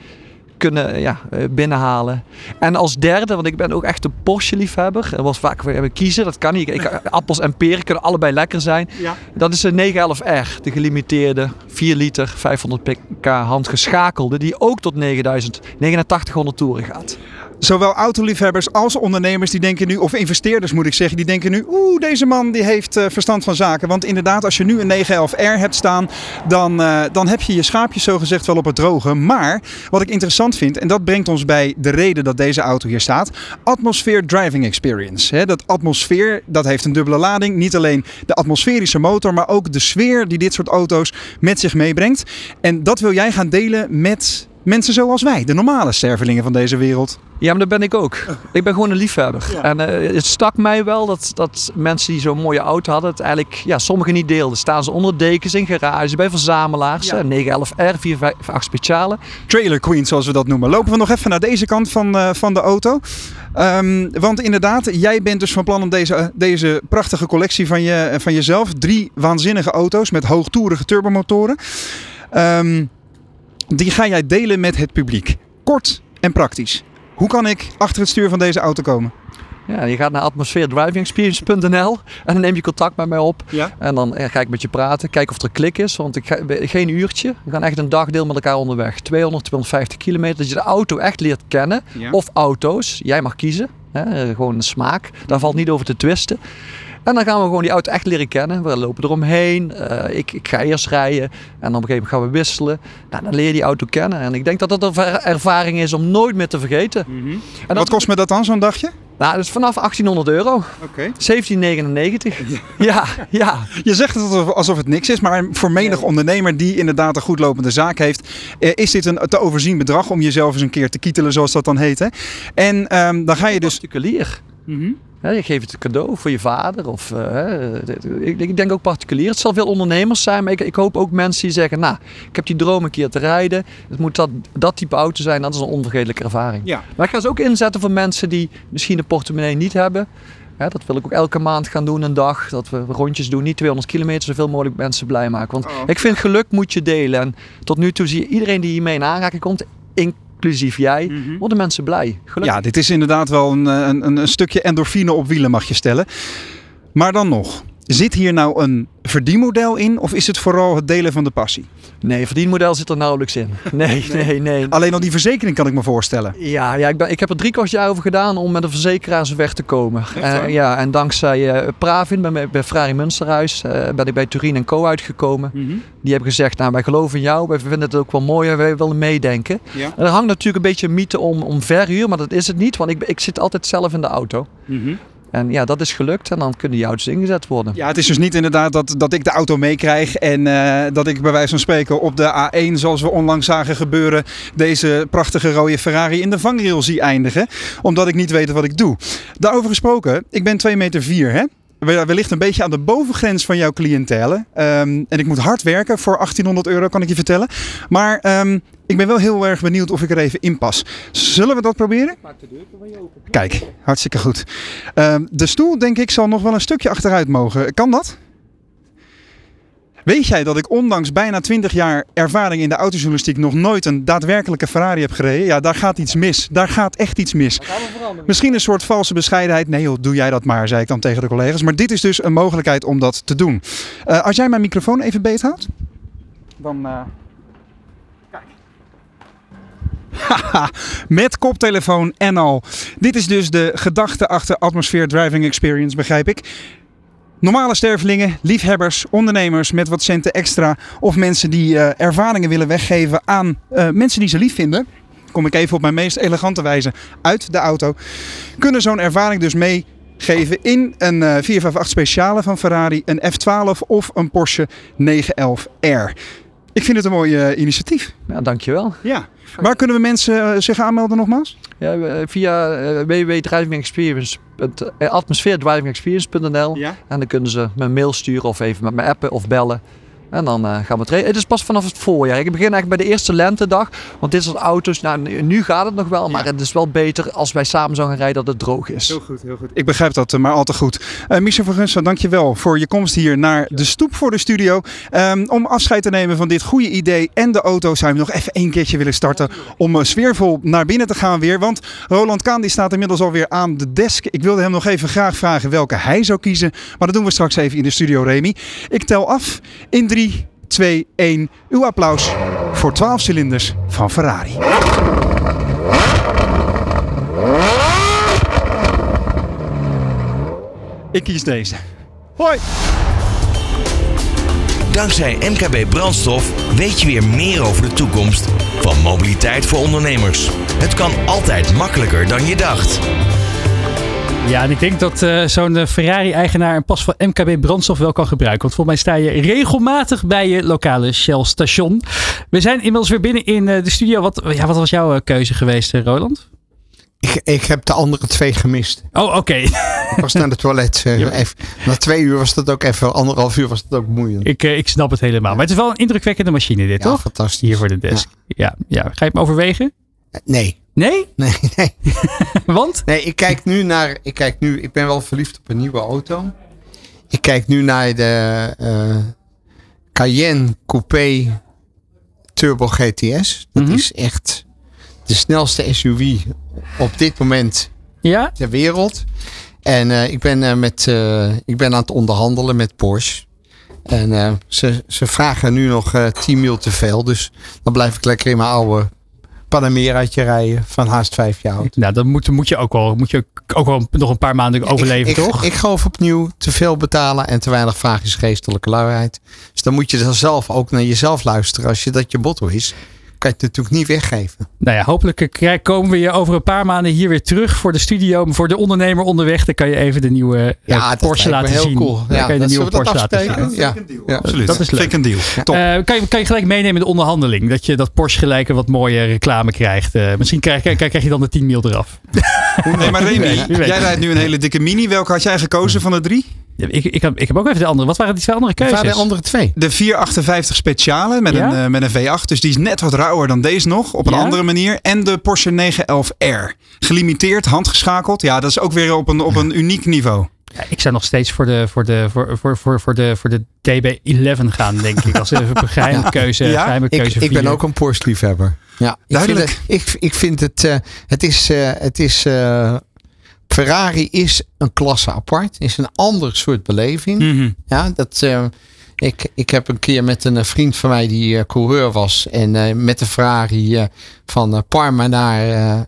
G: kunnen ja, eh, binnenhalen. En als derde, want ik ben ook echt een Porsche-liefhebber. Er was vaak we kiezen, dat kan niet. Ik, appels en peren kunnen allebei lekker zijn. Dat is een 911R, de gelimiteerde 4 liter 500 pk handgeschakelde, die ook tot 9000, 8900 toeren gaat.
B: Zowel autoliefhebbers als ondernemers die denken nu, of investeerders moet ik zeggen, die denken nu, oeh, deze man die heeft uh, verstand van zaken. Want inderdaad, als je nu een 911R hebt staan, dan, uh, dan heb je je schaapjes zogezegd wel op het droge. Maar wat ik interessant vind, en dat brengt ons bij de reden dat deze auto hier staat, Atmosphere Driving Experience. Dat atmosfeer, dat heeft een dubbele lading. Niet alleen de atmosferische motor, maar ook de sfeer die dit soort auto's met zich meebrengt. En dat wil jij gaan delen met mensen zoals wij, de normale stervelingen van deze wereld.
G: Ja, maar dat ben ik ook. Ik ben gewoon een liefhebber. En uh, het stak mij wel dat, dat mensen die zo'n mooie auto hadden, het eigenlijk, ja, sommigen niet deelden. Staan ze onder dekens in garage bij verzamelaars. Ja. 911R, 458 speciale.
B: Trailer Queen, zoals we dat noemen. Lopen we nog even naar deze kant van, uh, van de auto. Um, want inderdaad, jij bent dus van plan om deze, deze prachtige collectie van, je, van jezelf. Drie waanzinnige auto's met hoogtoerige turbomotoren. Um, die ga jij delen met het publiek. Kort en praktisch. Hoe kan ik achter het stuur van deze auto komen?
G: Ja, je gaat naar atmosfeerdrivingexperience.nl en dan neem je contact met mij op. Ja. En dan ga ik met je praten, kijken of er klik is. Want ik ga, geen uurtje, we gaan echt een dagdeel met elkaar onderweg. 200, 250 kilometer, dat je de auto echt leert kennen. Of auto's, jij mag kiezen. Hè, gewoon een smaak, daar valt niet over te twisten. En dan gaan we gewoon die auto echt leren kennen. We lopen eromheen. Uh, ik, ik ga eerst rijden. En dan op een gegeven moment gaan we wisselen. Nou, dan leer je die auto kennen. En ik denk dat dat een ervaring is om nooit meer te vergeten.
B: Mm -hmm. en Wat kost me dat dan, zo'n dagje?
G: Nou, dat is vanaf 1800 euro. Oké. Okay. 1799. ja, ja.
B: Je zegt het alsof het niks is, maar voor menig ondernemer die inderdaad een goed lopende zaak heeft, eh, is dit een te overzien bedrag om jezelf eens een keer te kietelen, zoals dat dan heet. Hè? En um, dan ga je dus.
G: Particulier. Mm -hmm. Je geeft het cadeau voor je vader. Of, uh, ik, denk ook particulier. Het zal veel ondernemers zijn, maar ik, ik, hoop ook mensen die zeggen: Nou, ik heb die droom een keer te rijden. Het moet dat, dat type auto zijn. Dat is een onvergetelijke ervaring. Ja. Maar ik ga ze ook inzetten voor mensen die misschien de portemonnee niet hebben. Ja, dat wil ik ook elke maand gaan doen, een dag. Dat we rondjes doen, niet 200 kilometer, zoveel mogelijk mensen blij maken. Want oh. ik vind geluk moet je delen. En tot nu toe zie je iedereen die hiermee in aanraking komt, in inclusief jij, mm worden mensen blij.
B: Gelukkig. Ja, dit is inderdaad wel een, een, een stukje endorfine op wielen, mag je stellen. Maar dan nog, Zit hier nou een verdienmodel in of is het vooral het delen van de passie?
G: Nee, verdienmodel zit er nauwelijks in. Nee, nee, nee.
B: Alleen al die verzekering kan ik me voorstellen.
G: Ja, ja ik, ben, ik heb er drie kwart jaar over gedaan om met een verzekeraar weg te komen. Uh, ja, en dankzij uh, Pravin, bij, bij Ferrari Münsterhuis, uh, ben ik bij Turin Co uitgekomen. Mm -hmm. Die hebben gezegd, nou wij geloven in jou, wij vinden het ook wel mooi en wij willen meedenken. Ja. er hangt natuurlijk een beetje een mythe om, om verhuur, maar dat is het niet, want ik, ik zit altijd zelf in de auto. Mm -hmm. En ja, dat is gelukt en dan kunnen die auto's ingezet worden.
B: Ja, het is dus niet inderdaad dat, dat ik de auto meekrijg en uh, dat ik bij wijze van spreken op de A1, zoals we onlangs zagen gebeuren, deze prachtige rode Ferrari in de vangrail zie eindigen. Omdat ik niet weet wat ik doe. Daarover gesproken, ik ben 2 meter 4 hè wellicht een beetje aan de bovengrens van jouw cliëntele. Um, en ik moet hard werken voor 1800 euro, kan ik je vertellen. Maar um, ik ben wel heel erg benieuwd of ik er even in pas. Zullen we dat proberen? Maak de deur van je open. Kijk, hartstikke goed. Um, de stoel, denk ik, zal nog wel een stukje achteruit mogen. Kan dat? Weet jij dat ik ondanks bijna 20 jaar ervaring in de autojournalistiek nog nooit een daadwerkelijke Ferrari heb gereden? Ja, daar gaat iets mis. Daar gaat echt iets mis. Misschien een soort valse bescheidenheid. Nee joh, doe jij dat maar, zei ik dan tegen de collega's. Maar dit is dus een mogelijkheid om dat te doen. Uh, als jij mijn microfoon even beet houdt, dan... Uh... Kijk. Met koptelefoon en al. Dit is dus de gedachte achter Atmosphere Driving Experience, begrijp ik. Normale stervelingen, liefhebbers, ondernemers met wat centen extra of mensen die uh, ervaringen willen weggeven aan uh, mensen die ze lief vinden. Kom ik even op mijn meest elegante wijze uit de auto. Kunnen zo'n ervaring dus meegeven in een uh, 458 speciale van Ferrari, een F12 of een Porsche 911R. Ik vind het een mooi initiatief.
G: Ja, dankjewel.
B: Ja. Waar kunnen we mensen zich aanmelden nogmaals?
G: Ja, via uh, www.drivingexperience.atmosfeerdrivingexperience.nl ja? En dan kunnen ze me een mail sturen of even met me appen of bellen. En dan eh, gaan we het rijden. Het is pas vanaf het voorjaar. Ik begin eigenlijk bij de eerste lentedag. Want dit soort auto's, nou, nu- gaat het nog wel. Maar het is wel beter als wij samen zouden gaan rijden dat het droog is.
B: Heel goed, heel goed. Ik begrijp dat, eh, maar al te goed. Eh Michel van Gunsten, dankjewel voor je komst hier naar de stoep voor de studio. Ehm, om afscheid te nemen van dit goede idee en de auto zou je nog even één keertje willen starten. Om sfeervol naar binnen te gaan weer. Want Roland Kaan die staat inmiddels alweer aan de desk. Ik wilde hem nog even graag vragen welke hij zou kiezen. Maar dat doen we straks even in de studio, Remy. Ik tel af in 3, 2, 1. Uw applaus voor 12 cilinders van Ferrari. Ik kies deze. Hoi!
F: Dankzij MKB Brandstof weet je weer meer over de toekomst van mobiliteit voor ondernemers. Het kan altijd makkelijker dan je dacht.
A: Ja, en ik denk dat eh, zo'n eh, Ferrari-eigenaar een pas van MKB brandstof wel kan gebruiken. Want volgens mij sta je regelmatig bij je lokale Shell station. We zijn inmiddels weer binnen in eh, de studio. Wat, ja, wat was jouw keuze geweest, Roland?
C: Ik, ik heb de andere twee gemist.
A: Oh, oké.
C: Ik was naar de toilet.
A: Ja.
C: even, na twee uur was dat ook even, anderhalf uur was dat ook moeilijk.
A: ik, ik snap het helemaal. Maar het is wel een indrukwekkende machine dit,
C: ja,
A: toch?
C: fantastisch.
A: Hier voor de desk. Ja. Ja, Ga je hem overwegen?
C: Nee,
A: Nee?
C: nee, nee.
A: Want?
C: Nee, ik kijk nu naar. Ik kijk nu. Ik ben wel verliefd op een nieuwe auto. Ik kijk nu naar de eh, Cayenne Coupé Turbo GTS. Dat
A: Mhm.
C: is echt de snelste SUV op dit moment
A: Ja?
C: ter wereld. En eh, ik, ben, eh, met, ik ben aan het onderhandelen met Porsche. En ze, ze vragen nu nog eh 10 mil te veel. Dus dan blijf ik lekker in mijn oude Panameraatje rijden van haast vijf jaar oud.
A: Nou, dan moet, moet je ook wel, moet je ook wel nog een paar maanden overleven,
C: ik, ik,
A: toch?
C: Ik geloof opnieuw te veel betalen en te weinig vraag is geestelijke luiheid. Dus dan moet je dan zelf ook naar jezelf luisteren. Als je dat je motto is, kan je het natuurlijk niet weggeven.
A: Nou ja, hopelijk komen we je over een paar maanden hier weer terug voor de studio. Voor de ondernemer onderweg, dan kan je even de nieuwe eh,
C: Ja,
A: Porsche laten
C: heel
A: zien.
C: cool.
A: Dan
C: Ja,
A: kan je de
C: dat
A: nieuwe Porsche laten zien.
C: Ja. Ja.
B: Absoluut.
A: Dat is leuk.
B: Een deal. Top.
A: Eh, kan, je, kan je gelijk meenemen in de onderhandeling? Dat je dat Porsche gelijk een wat mooie reclame krijgt. Eh, misschien krijg, krijg, krijg je dan de 10 mil eraf.
B: nee, maar Remy, jij rijdt nu een hele dikke mini. Welke had jij gekozen van de drie?
A: Ik, ik, heb, ik heb ook even de andere. Wat waren die twee andere
C: Wat
A: keuzes?
C: waren de andere twee?
B: De 458 Speciale met,
A: Ja?
B: een, met een V8. Dus die is net wat rauwer dan deze nog. Op een
A: Ja?
B: andere manier. En de Porsche 911R. Gelimiteerd, handgeschakeld. Ja, dat is ook weer op een, op een uniek niveau.
A: Ja, ik zou nog steeds voor de, voor de, voor, voor, voor, voor de, voor de DB11 gaan, denk ik. Als even een geheime keuze.
B: Ja?
A: Geheime
C: Ik,
A: keuze
C: ik ben ook een Porsche liefhebber. Ja, ik
B: Duidelijk.
C: Vind het, ik, ik vind het, eh, het is, eh, het is eh, Ferrari is een klasse apart. Is een ander soort beleving.
B: Mhm.
C: Ja, dat, eh, ik, ik heb een keer met een vriend van mij die eh, coureur was. En eh, met de Ferrari eh, van Parma naar,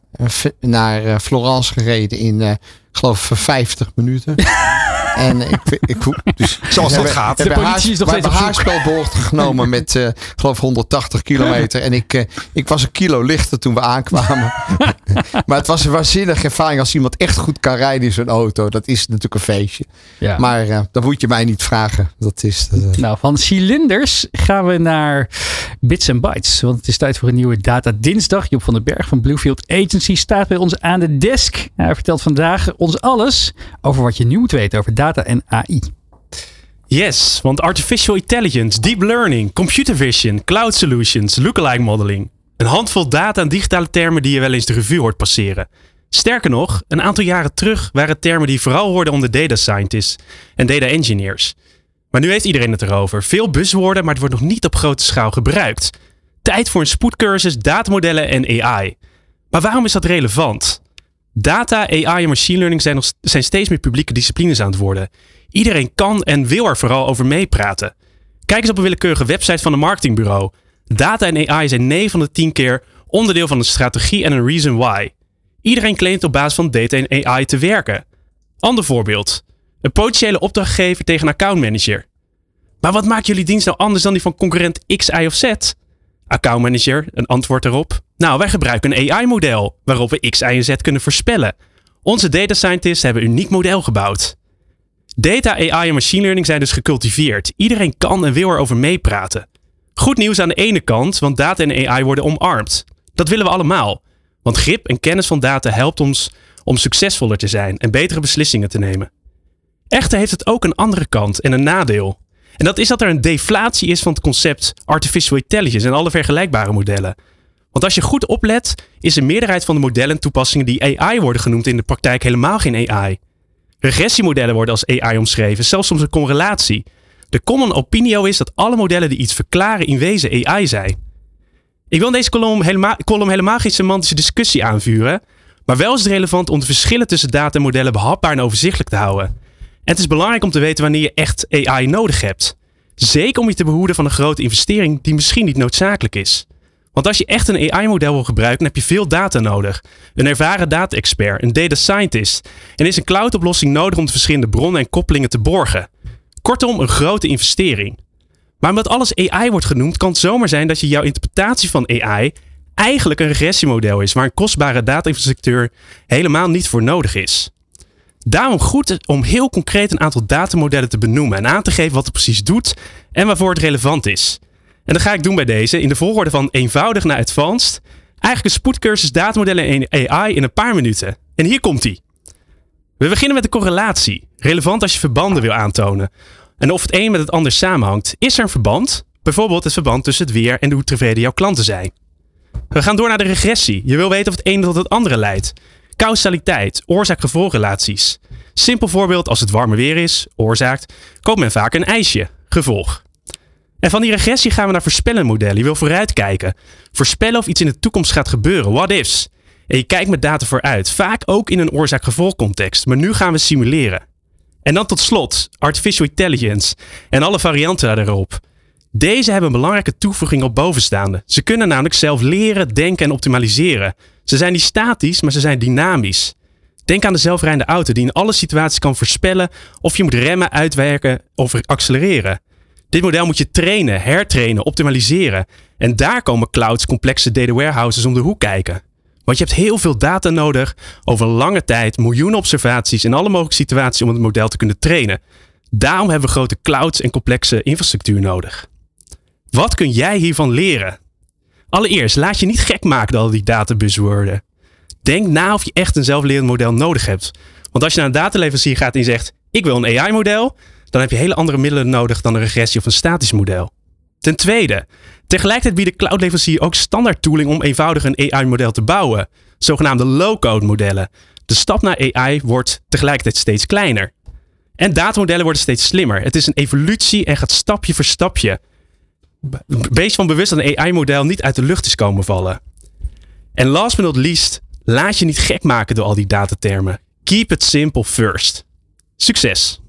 C: naar Florence gereden in, eh, ik geloof, 50 minuten. en ik, ik, dus,
B: Zoals dat
C: hebben-
B: gaat.
C: we
A: De
C: hebben
A: politie is nog steeds
C: hebben
A: op
C: genomen met, ik geloof, 180 kilometer. En ik, eh, ik was een kilo lichter toen we aankwamen. maar het was een waanzinnige ervaring als iemand echt goed kan rijden in zo'n auto. Dat is natuurlijk een feestje.
A: Ja.
C: Maar eh, dat moet je mij niet vragen. Dat is.
A: Nou, van cilinders gaan we naar Bits and Bytes. Want het is tijd voor een nieuwe Data Dinsdag. Job van den Berg van Bluefield Agency staat bij ons aan de desk. Hij vertelt vandaag ons alles over wat je nu moet weten over data en AI.
H: Yes, want artificial intelligence, deep learning, computer vision, cloud solutions, lookalike modeling. Een handvol data en digitale termen die je wel eens de revue hoort passeren. Sterker nog, een aantal jaren terug waren termen die vooral hoorden onder data scientists en data engineers. Maar nu heeft iedereen het erover. Veel buzzwoorden, maar het wordt nog niet op grote schaal gebruikt. Tijd voor een spoedcursus, datamodellen en AI. Maar waarom is dat relevant? Data, AI en machine learning zijn, nog, zijn steeds meer publieke disciplines aan het worden. Iedereen kan en wil er vooral over meepraten. Kijk eens op een willekeurige website van een marketingbureau. Data en AI zijn 9 van de 10 keer onderdeel van een strategie en een reason why. Iedereen claimt op basis van data en AI te werken. Ander voorbeeld. Een potentiële opdrachtgever tegen een accountmanager. Maar wat maakt jullie dienst nou anders dan die van concurrent X, Y of Z? Accountmanager, een antwoord erop. Nou, wij gebruiken een AI-model waarop we X, Y en Z kunnen voorspellen. Onze data scientists hebben een uniek model gebouwd. Data, AI en machine learning zijn dus gecultiveerd. Iedereen kan en wil erover meepraten. Goed nieuws aan de ene kant, want data en AI worden omarmd. Dat willen we allemaal. Want grip en kennis van data helpt ons om succesvoller te zijn en betere beslissingen te nemen. Echter heeft het ook een andere kant en een nadeel. En dat is dat er een deflatie is van het concept artificial intelligence en alle vergelijkbare modellen. Want als je goed oplet, is een meerderheid van de modellen en toepassingen die AI worden genoemd in de praktijk helemaal geen AI. Regressiemodellen worden als AI omschreven, zelfs soms een correlatie. De common opinio is dat alle modellen die iets verklaren in wezen AI zijn. Ik wil in deze column helemaal, column helemaal geen semantische discussie aanvuren, maar wel is het relevant om de verschillen tussen data en modellen behapbaar en overzichtelijk te houden. En het is belangrijk om te weten wanneer je echt AI nodig hebt. Zeker om je te behoeden van een grote investering die misschien niet noodzakelijk is. Want als je echt een AI-model wil gebruiken, dan heb je veel data nodig. Een ervaren data-expert, een data scientist. En is een cloud-oplossing nodig om de verschillende bronnen en koppelingen te borgen. Kortom, een grote investering. Maar omdat alles AI wordt genoemd, kan het zomaar zijn dat je jouw interpretatie van AI eigenlijk een regressiemodel is, waar een kostbare data-infrastructuur helemaal niet voor nodig is. Daarom goed om heel concreet een aantal datamodellen te benoemen en aan te geven wat het precies doet en waarvoor het relevant is. En dat ga ik doen bij deze in de volgorde van eenvoudig naar advanced. Eigenlijk een spoedcursus datamodellen en AI in een paar minuten. En hier komt die. We beginnen met de correlatie. Relevant als je verbanden wil aantonen. En of het een met het ander samenhangt. Is er een verband? Bijvoorbeeld het verband tussen het weer en hoe tevreden jouw klanten zijn. We gaan door naar de regressie. Je wil weten of het een tot het andere leidt. Causaliteit, oorzaak-gevolgrelaties. Simpel voorbeeld als het warme weer is, oorzaakt, koopt men vaak een ijsje, gevolg. En van die regressie gaan we naar voorspellenmodellen. Je wil vooruitkijken. Voorspellen of iets in de toekomst gaat gebeuren. What ifs? En je kijkt met data vooruit. Vaak ook in een oorzaak-gevolg context. Maar nu gaan we simuleren. En dan tot slot, artificial intelligence en alle varianten daarop. Deze hebben een belangrijke toevoeging op bovenstaande. Ze kunnen namelijk zelf leren, denken en optimaliseren. Ze zijn niet statisch, maar ze zijn dynamisch. Denk aan de zelfrijdende auto die in alle situaties kan voorspellen of je moet remmen, uitwerken of accelereren. Dit model moet je trainen, hertrainen, optimaliseren. En daar komen clouds, complexe data warehouses om de hoek kijken. Want je hebt heel veel data nodig over lange tijd, miljoenen observaties in alle mogelijke situaties om het model te kunnen trainen. Daarom hebben we grote clouds en complexe infrastructuur nodig. Wat kun jij hiervan leren? Allereerst, laat je niet gek maken door al die databuswoorden. Denk na of je echt een zelflerend model nodig hebt. Want als je naar een dataleverancier gaat en zegt: Ik wil een AI-model, dan heb je hele andere middelen nodig dan een regressie of een statisch model. Ten tweede, tegelijkertijd biedt de cloudleverancier ook standaard tooling om eenvoudig een AI-model te bouwen, zogenaamde low-code modellen. De stap naar AI wordt tegelijkertijd steeds kleiner. En datamodellen worden steeds slimmer. Het is een evolutie en gaat stapje voor stapje. Wees van bewust dat een AI-model niet uit de lucht is komen vallen. En last but not least, laat je niet gek maken door al die datatermen. Keep it simple first. Succes!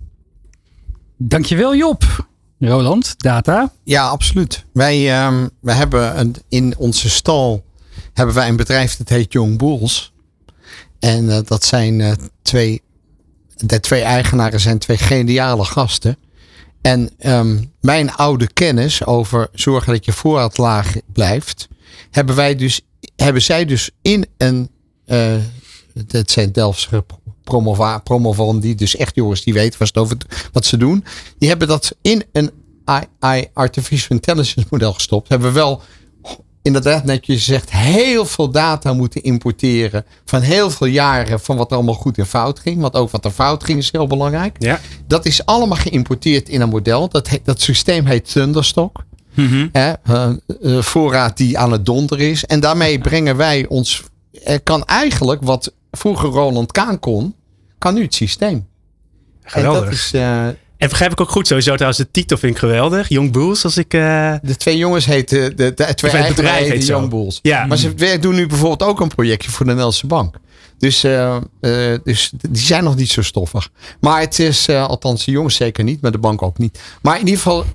A: Dankjewel Job. Roland, data.
C: Ja, absoluut. Wij, ehm, we hebben een, in onze stal hebben wij een bedrijf dat heet Young Bulls. En eh, dat zijn uh, twee, de twee eigenaren zijn twee geniale gasten. En um, mijn oude kennis over zorgen dat je voorraad laag blijft, hebben wij dus, hebben zij dus in een, uh, het zijn Delftse promovandi, dus echt jongens die weten wat, over, wat ze doen. Die hebben dat in een AI, Artificial Intelligence model gestopt. Hebben we wel inderdaad net je zegt heel veel data moeten importeren van heel veel jaren van wat er allemaal goed en fout ging. Want ook wat er fout ging is heel belangrijk.
H: Ja.
C: Dat is allemaal geïmporteerd in een model. Dat, dat systeem heet Thunderstock.
H: Mm
C: Hè, uh, uh, voorraad die aan het donder is. En daarmee brengen wij ons. Er kan eigenlijk wat vroeger Roland Kaan kon, kan nu het systeem.
H: Geweldig.
C: En dat is, uh,
H: en begrijp ik ook goed sowieso trouwens de titel vind ik geweldig. Young Bulls als ik... Uh...
C: De twee jongens heten... De, de, twee
H: heet
C: Young Bulls.
H: Ja.
C: Maar ze doen nu bijvoorbeeld ook een projectje voor de Nederlandse Bank. Dus, uh, uh, dus die zijn nog niet zo stoffig. Maar het is, althans de jongens zeker niet, maar de bank ook niet. Maar in ieder geval,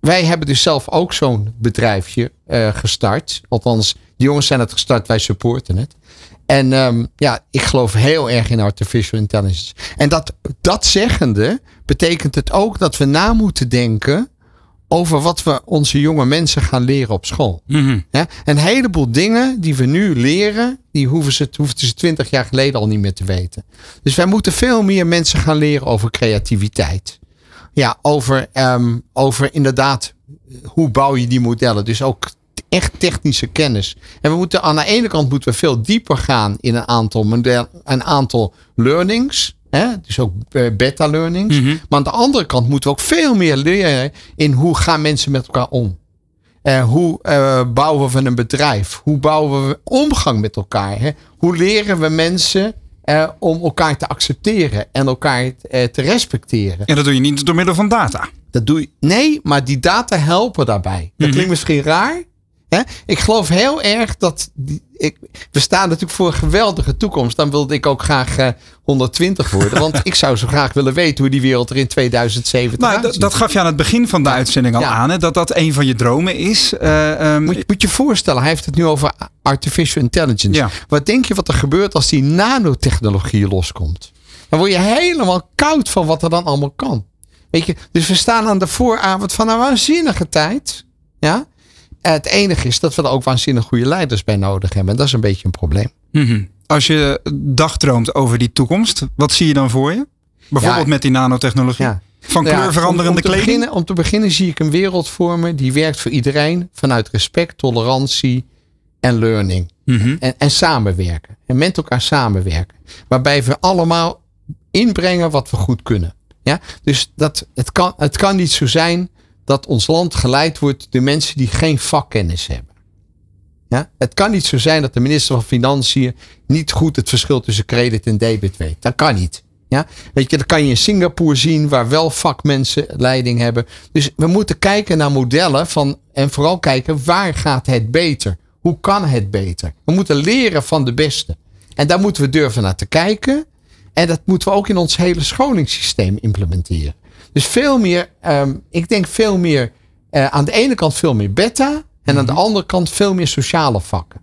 C: wij hebben dus zelf ook zo'n bedrijfje gestart. Althans, de jongens zijn het gestart, wij supporten het. En um, ja, ik geloof heel erg in artificial intelligence. En dat, dat zeggende betekent het ook dat we na moeten denken over wat we onze jonge mensen gaan leren op school.
H: Mm -hmm.
C: ja, een heleboel dingen die we nu leren, die hoeven ze, hoeven ze twintig jaar geleden al niet meer te weten. Dus wij moeten veel meer mensen gaan leren over creativiteit. Ja, over, um, over inderdaad, hoe bouw je die modellen? Dus ook echt technische kennis. En we moeten aan de ene kant moeten we veel dieper gaan in een aantal, model, een aantal learnings. Hè? Dus ook eh, beta learnings. Maar aan de andere kant moeten we ook veel meer leren in hoe gaan mensen met elkaar om. Eh, hoe eh, bouwen we een bedrijf? Hoe bouwen we omgang met elkaar? Hè? Hoe leren we mensen om elkaar te accepteren en elkaar te respecteren?
B: En dat doe je niet door middel van data.
C: Dat doe je. Nee, maar die data helpen daarbij. Dat klinkt misschien raar. Hè? Ik geloof heel erg dat. Ik, we staan natuurlijk voor een geweldige toekomst. Dan wilde ik ook graag eh, 120 worden. Want ik zou zo graag willen weten hoe die wereld er in 2070
B: Nou, dat,
C: uitziet.
B: dat gaf je aan het begin van de uitzending al
C: Ja.
B: aan. Hè, dat dat een van je dromen is. Eh, ehm,
C: Moet, je- moet je voorstellen, hij heeft het nu over artificial intelligence.
B: Ja.
C: Wat denk je wat er gebeurt als die nanotechnologie loskomt? Dan word je helemaal koud van wat er dan allemaal kan. Weet je, dus we staan aan de vooravond van een waanzinnige tijd. Ja? Het enige is dat we er ook waanzinnig goede leiders bij nodig hebben. En dat is een beetje een probleem.
B: mhm. Als je dagdroomt over die toekomst, wat zie je dan voor je? Bijvoorbeeld
C: Ja.
B: met die nanotechnologie.
C: Ja.
B: Van
C: Ja,
B: kleurveranderende
C: om, om te
B: kleding.
C: Beginnen, om te beginnen zie ik een wereld voor me die werkt voor iedereen vanuit respect, tolerantie en learning.
B: Mhm.
C: En, en samenwerken. En met elkaar samenwerken. Waarbij we allemaal inbrengen wat we goed kunnen. Ja? Dus dat, het, kan, het kan niet zo zijn dat ons land geleid wordt door mensen die geen vakkennis hebben. Ja? Het kan niet zo zijn dat de minister van Financiën niet goed het verschil tussen credit en debit weet. Dat kan niet. Ja? Weet je, dat kan je in Singapore zien, waar wel vakmensen leiding hebben. Dus we moeten kijken naar modellen van, en vooral kijken waar gaat het beter? Hoe kan het beter? We moeten leren van de beste. En daar moeten we durven naar te kijken. En dat moeten we ook in ons hele scholingssysteem implementeren. Dus veel meer, ehm, ik denk veel meer, eh, aan de ene kant veel meer beta. En aan de andere kant veel meer sociale vakken.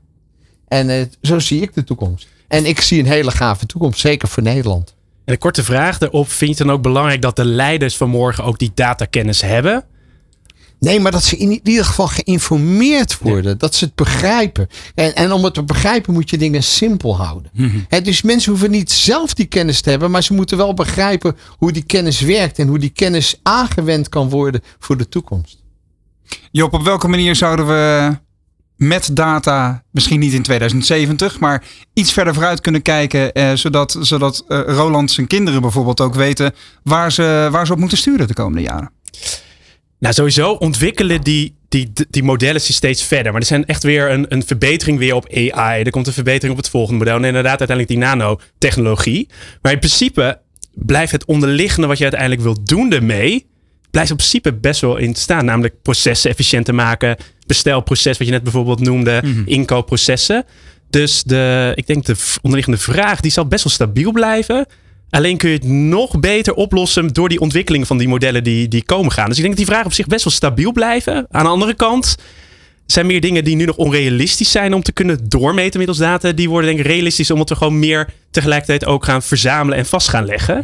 C: En eh, zo zie ik de toekomst. En ik zie een hele gave toekomst, zeker voor Nederland.
H: En een korte vraag daarop. Vind je het dan ook belangrijk dat de leiders van morgen ook die datakennis hebben?
C: Nee, maar dat ze in ieder geval geïnformeerd worden. Dat ze het begrijpen. En, en om het te begrijpen moet je dingen simpel houden. Hè, dus mensen hoeven niet zelf die kennis te hebben. Maar ze moeten wel begrijpen hoe die kennis werkt. En hoe die kennis aangewend kan worden voor de toekomst.
B: Job, op welke manier zouden we met data, misschien niet in 2070, maar iets verder vooruit kunnen kijken, eh, zodat, zodat eh, Roland zijn kinderen bijvoorbeeld ook weten waar ze, waar ze op moeten sturen de komende jaren?
H: Nou, sowieso ontwikkelen die, die, die modellen zich steeds verder. Maar er zijn echt weer een, een verbetering weer op AI. Er komt een verbetering op het volgende model. En inderdaad uiteindelijk die nanotechnologie. Maar in principe blijft het onderliggende wat je uiteindelijk wilt doen ermee... blijft in principe best wel in staan. Namelijk processen efficiënter maken. Bestelproces, wat je net bijvoorbeeld noemde. Inkoopprocessen. Dus de, ik denk de onderliggende vraag, die zal best wel stabiel blijven. Alleen kun je het nog beter oplossen door die ontwikkeling van die modellen die, die komen gaan. Dus ik denk dat die vragen op zich best wel stabiel blijven. Aan de andere kant zijn meer dingen die nu nog onrealistisch zijn om te kunnen doormeten middels data. Die worden denk ik realistisch omdat we gewoon meer tegelijkertijd ook gaan verzamelen en vast gaan leggen.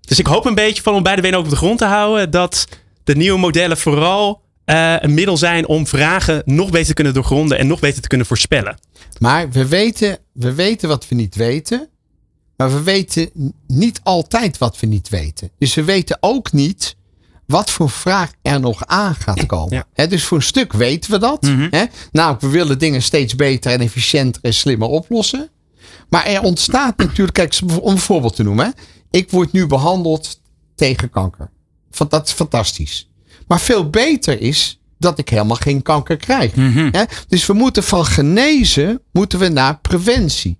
H: Dus ik hoop een beetje van om beide benen ook op de grond te houden. Dat de nieuwe modellen vooral eh, een middel zijn om vragen nog beter te kunnen doorgronden en nog beter te kunnen voorspellen.
C: Maar we weten, we weten wat we niet weten. Maar we weten niet altijd wat we niet weten. Dus we weten ook niet wat voor vraag er nog aan gaat komen.
H: Ja.
C: Dus voor een stuk weten we dat. Hè? Nou, we willen dingen steeds beter en efficiënter en slimmer oplossen. Maar er ontstaat natuurlijk, kijk, om een voorbeeld te noemen. Hè? Ik word nu behandeld tegen kanker. Dat is fantastisch. Maar veel beter is dat ik helemaal geen kanker krijg. Hè? Dus we moeten van genezen moeten we naar preventie.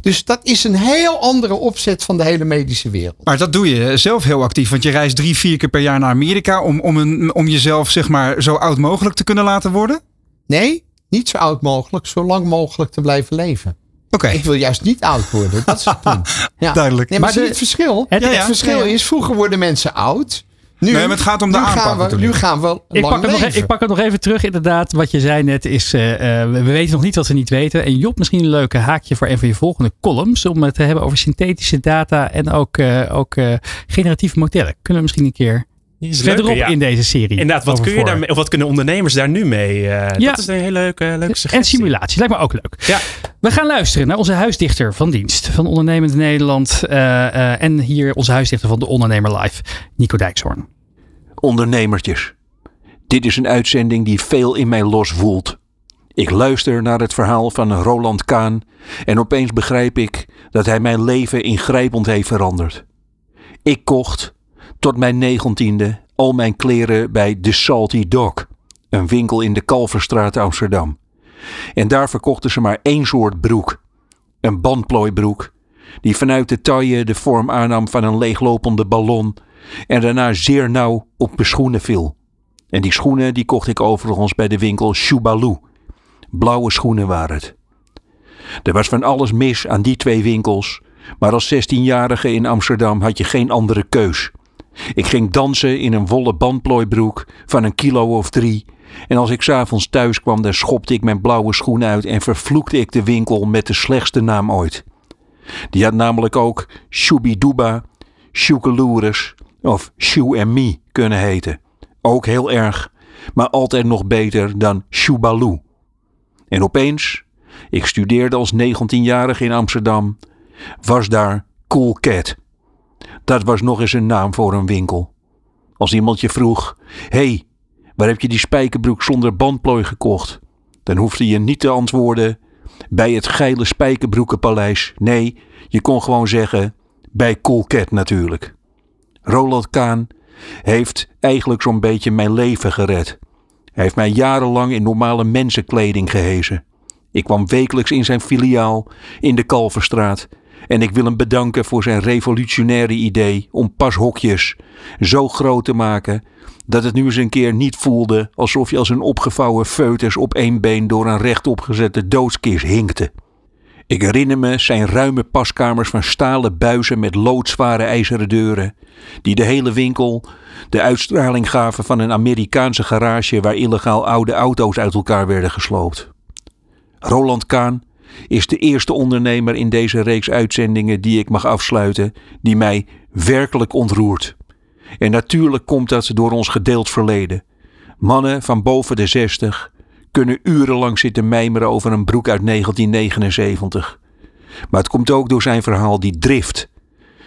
C: Dus dat is een heel andere opzet van de hele medische wereld.
B: Maar dat doe je zelf heel actief, want je reist drie, vier keer per jaar naar Amerika om, om, een, om jezelf zeg maar zo oud mogelijk te kunnen laten worden.
C: Nee, niet zo oud mogelijk, zo lang mogelijk te blijven leven.
B: Oké,
C: Ik wil juist niet oud worden. Dat is het punt. Ja.
B: duidelijk.
C: Nee, maar,
A: Maar de-
C: het verschil?
A: Het- Ja,
C: verschil is, vroeger worden mensen oud. Nu,
B: Nee, maar het gaat om de
C: nu
B: aanpak
C: gaan we. Nu gaan we
A: Ik pak, het nog, ik pak het nog even terug. Inderdaad, wat je zei net is, eh, eh, we weten nog niet wat we niet weten. En Job, misschien een leuke haakje voor een van je volgende columns. Om het te hebben over synthetische data en ook, eh, ook eh, generatieve modellen. Kunnen we misschien een keer verderop
H: leuker, ja.
A: in deze serie.
H: Inderdaad, wat kun je daarmee, of wat kunnen ondernemers daar nu mee? eh,
A: Ja.
H: Dat is een hele leuke, leuke suggestie.
A: En simulaties, lijkt me ook leuk.
H: Ja.
A: We gaan luisteren naar onze huisdichter van dienst van Ondernemend Nederland. eh, eh, en hier onze huisdichter van de Ondernemer Live, Nico Dijkshoorn.
I: Ondernemertjes. Dit is een uitzending die veel in mij losvoelt. Ik luister naar het verhaal van Roland Kaan en opeens begrijp ik dat hij mijn leven ingrijpend heeft veranderd. Ik kocht, tot mijn negentiende, al mijn kleren bij The Salty Dog, een winkel in de Kalverstraat Amsterdam. En daar verkochten ze maar één soort broek, een bandplooibroek, die vanuit de taille de vorm aannam van een leeglopende ballon en daarna zeer nauw op mijn schoenen viel. En die schoenen die kocht ik overigens bij de winkel Shubalu. Blauwe schoenen waren het. Er was van alles mis aan die twee winkels, maar als 16-jarige in Amsterdam had je geen andere keus. Ik ging dansen in een wollen bandplooibroek van een kilo of drie. En als ik s'avonds thuis kwam, dan schopte ik mijn blauwe schoen uit en vervloekte ik de winkel met de slechtste naam ooit. Die had namelijk ook Shubiduba, Shukalurus of Shoe and Me kunnen heten. Ook heel erg, maar altijd nog beter dan Shubalu. En opeens, ik studeerde als 19-jarige in Amsterdam, was daar Cool Cat. Dat was nog eens een naam voor een winkel. Als iemand je vroeg: hey, waar heb je die spijkerbroek zonder bandplooi gekocht? Dan hoefde je niet te antwoorden: bij het geile Spijkerbroekenpaleis. Nee, je kon gewoon zeggen: bij Cool Cat natuurlijk. Roland Kaan heeft eigenlijk zo'n beetje mijn leven gered. Hij heeft mij jarenlang in normale mensenkleding gehezen. Ik kwam wekelijks in zijn filiaal in de Kalverstraat en ik wil hem bedanken voor zijn revolutionaire idee om pashokjes zo groot te maken dat het nu eens een keer niet voelde alsof je als een opgevouwen foetus op één been door een rechtopgezette doodskist hinkte. Ik herinner me zijn ruime paskamers van stalen buizen met loodzware ijzeren deuren, die de hele winkel de uitstraling gaven van een Amerikaanse garage waar illegaal oude auto's uit elkaar werden gesloopt. Roland Kaan is de eerste ondernemer in deze reeks uitzendingen die ik mag afsluiten, die mij werkelijk ontroert. En natuurlijk komt dat door ons gedeeld verleden. Mannen van boven de zestig kunnen urenlang zitten mijmeren over een broek uit 1979. Maar het komt ook door zijn verhaal die drift.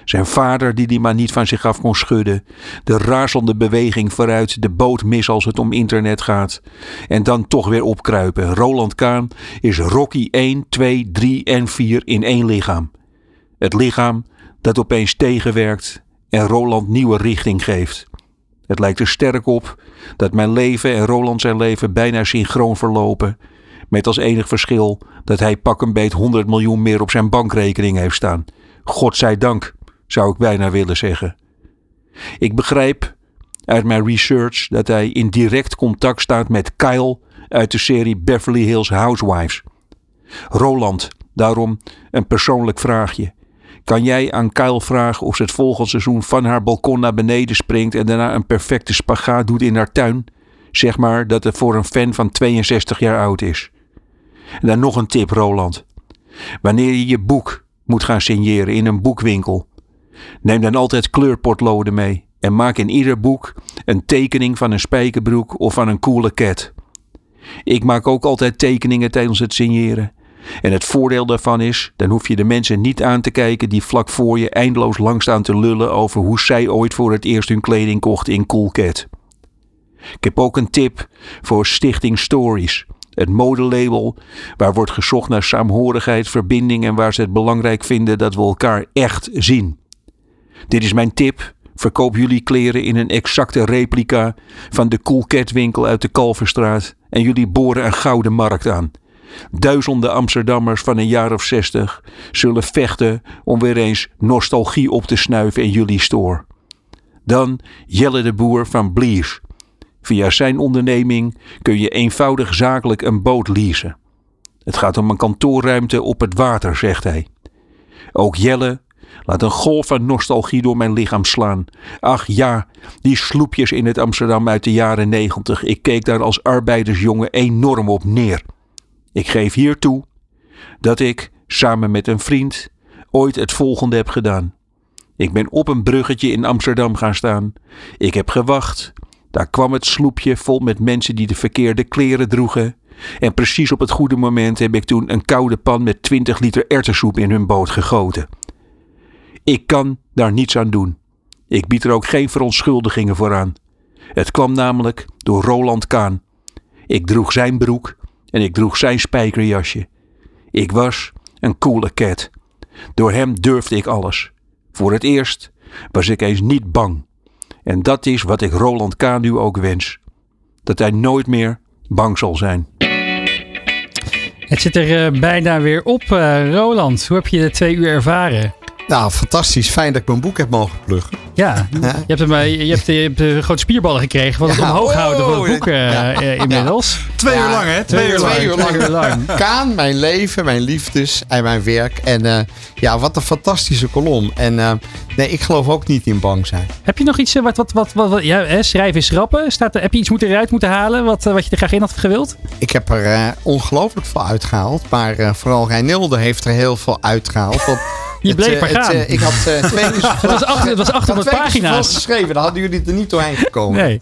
I: Zijn vader die die maar niet van zich af kon schudden. De razende beweging vooruit, de boot mis als het om internet gaat. En dan toch weer opkruipen. Roland Kaan is Rocky 1, 2, 3 en 4 in één lichaam. Het lichaam dat opeens tegenwerkt en Roland nieuwe richting geeft. Het lijkt er sterk op dat mijn leven en Roland zijn leven bijna synchroon verlopen. Met als enig verschil dat hij pak een beet 100 miljoen meer op zijn bankrekening heeft staan. God zij dank, zou ik bijna willen zeggen. Ik begrijp uit mijn research dat hij in direct contact staat met Kyle uit de serie Beverly Hills Housewives. Roland, daarom een persoonlijk vraagje. Kan jij aan Kyle vragen of ze het volgende seizoen van haar balkon naar beneden springt en daarna een perfecte spagaat doet in haar tuin? Zeg maar dat het voor een fan van 62 jaar oud is. En dan nog een tip, Roland. Wanneer je je boek moet gaan signeren in een boekwinkel, neem dan altijd kleurpotloden mee en maak in ieder boek een tekening van een spijkerbroek of van een coole cat. Ik maak ook altijd tekeningen tijdens het signeren. En het voordeel daarvan is, dan hoef je de mensen niet aan te kijken die vlak voor je eindeloos lang staan te lullen over hoe zij ooit voor het eerst hun kleding kochten in Cool Cat. Ik heb ook een tip voor Stichting Stories. Het modelabel waar wordt gezocht naar saamhorigheid, verbinding en waar ze het belangrijk vinden dat we elkaar echt zien. Dit is mijn tip. Verkoop jullie kleren in een exacte replica van de Cool Cat winkel uit de Kalverstraat en jullie boren een gouden markt aan. Duizenden Amsterdammers van een jaar of zestig zullen vechten om weer eens nostalgie op te snuiven in jullie store. Dan Jelle de Boer van Blies. Via zijn onderneming kun je eenvoudig zakelijk een boot leasen. Het gaat om een kantoorruimte op het water, zegt hij. Ook Jelle laat een golf van nostalgie door mijn lichaam slaan. Ach ja, die sloepjes in het Amsterdam uit de jaren negentig. Ik keek daar als arbeidersjongen enorm op neer. Ik geef hier toe dat ik, samen met een vriend, ooit het volgende heb gedaan. Ik ben op een bruggetje in Amsterdam gaan staan. Ik heb gewacht. Daar kwam het sloepje vol met mensen die de verkeerde kleren droegen. En precies op het goede moment heb ik toen een koude pan met 20 liter erwtensoep in hun boot gegoten. Ik kan daar niets aan doen. Ik bied er ook geen verontschuldigingen voor aan. Het kwam namelijk door Roland Kaan. Ik droeg zijn broek en ik droeg zijn spijkerjasje. Ik was een coole cat. Door hem durfde ik alles. Voor het eerst was ik eens niet bang. En dat is wat ik Roland K. nu ook wens. Dat hij nooit meer bang zal zijn.
A: Het zit er eh, bijna weer op. eh, Roland, hoe heb je de twee uur ervaren?
C: Nou, fantastisch. Fijn dat ik mijn boek heb mogen pluggen.
A: Ja, je hebt, hem, eh, je hebt, je hebt eh, grote spierballen gekregen van het
C: Ja,
A: omhoog houden van het
C: oh,
A: boek eh,
C: ja.
A: eh, inmiddels.
B: Twee uur lang, hè? Twee, uur lang.
C: uur lang.
A: Twee uur lang.
C: Kaan, mijn leven, mijn liefdes en mijn werk. En eh, ja, wat een fantastische kolom. En eh, nee, ik geloof ook niet in bang zijn.
A: Heb je nog iets eh, wat, wat, wat, wat, ja, hè, schrijven is rappen? Staat er, heb je iets moeten eruit moeten halen wat, eh, wat je er graag in had gewild?
C: Ik heb er eh, ongelooflijk veel uitgehaald. Maar eh, vooral Reinilde heeft er heel veel uitgehaald. Want
A: Je
C: het,
A: bleef
C: eh,
A: maar
C: het,
A: gaan.
C: eh, ik had eh, twee keer
A: Het was, acht, het was 800 pagina's.
C: geschreven. Dan hadden jullie er niet doorheen gekomen.
A: Nee.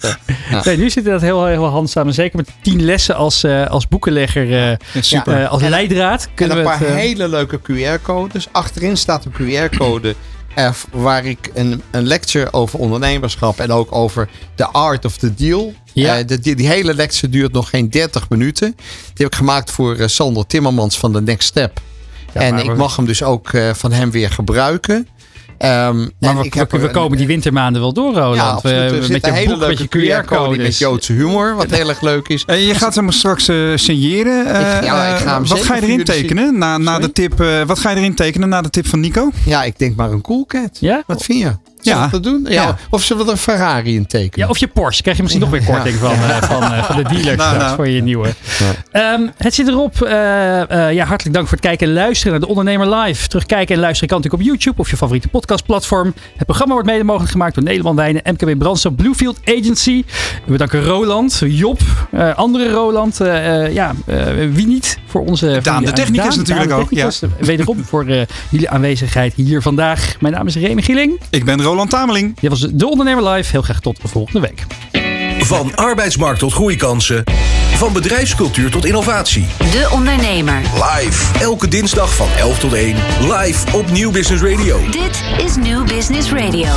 C: Ja.
A: nee, nu zit dat heel, heel handzaam. En Zeker met tien lessen als, eh, als boekenlegger,
B: super.
A: als
C: En-
A: leidraad.
C: En
A: Kunnen
C: een
A: we
C: paar
A: het, eh,
C: hele leuke QR-codes. Achterin staat een QR-code waar ik een, een lecture over ondernemerschap en ook over de art of the deal.
A: Ja.
C: Eh, de- die, die hele lecture duurt nog geen 30 minuten. Die heb ik gemaakt voor Sander Timmermans van de Next Step. En ik mag hem dus ook eh, van hem weer gebruiken. Ehm,
A: maar
C: en
A: we,
C: een-
A: komen die wintermaanden wel door, Roland.
C: Ja, absoluut.
A: We-
C: Er
A: met
C: een hele
A: boek, met
C: leuke
A: je
C: QR-code met. Joodse humor, wat heel erg leuk is.
B: Eh, je gaat hem straks eh, signeren. Eh,
C: Ik- ja, ik ga hem
B: wat ga je erin tekenen? Na, na
C: Sorry?
B: de tip, eh, wat ga je erin tekenen na de tip van Nico?
C: Ja, ik denk maar een cool cat.
A: Ja?
C: Wat vind je? Zullen
B: Ja.
C: dat doen? Ja.
B: Ja.
C: Of zullen we er een Ferrari in tekenen?
A: Ja, of je Porsche. Krijg je misschien nog weer korting van, eh, van, eh, van de dealer
B: Nou, nou.
A: voor je nieuwe. Ehm, het zit erop. Eh, eh, ja, hartelijk dank voor het kijken en luisteren naar de Ondernemer Live. Terugkijken en luisteren kan natuurlijk op YouTube of je favoriete podcastplatform. Het programma wordt mede mogelijk gemaakt door Nederland Wijnen, MKB Brandstof, Bluefield Agency. We bedanken Roland, Job, eh, andere Roland. eh, eh, ja, eh, wie niet voor onze...
B: Daan, de technicus
A: Daan,
B: natuurlijk
A: Daan, de
B: ook, ja.
A: Wederom voor eh, jullie aanwezigheid hier vandaag. Mijn naam is Remy Gieling.
B: Ik ben Roland Tameling.
A: Dit was de Ondernemer Live. Heel graag tot de volgende week.
D: Van arbeidsmarkt tot groeikansen. Van bedrijfscultuur tot innovatie.
J: De Ondernemer.
D: Live. Elke dinsdag van 11 tot 1. Live op Nieuw Business Radio.
J: Dit is New Business Radio.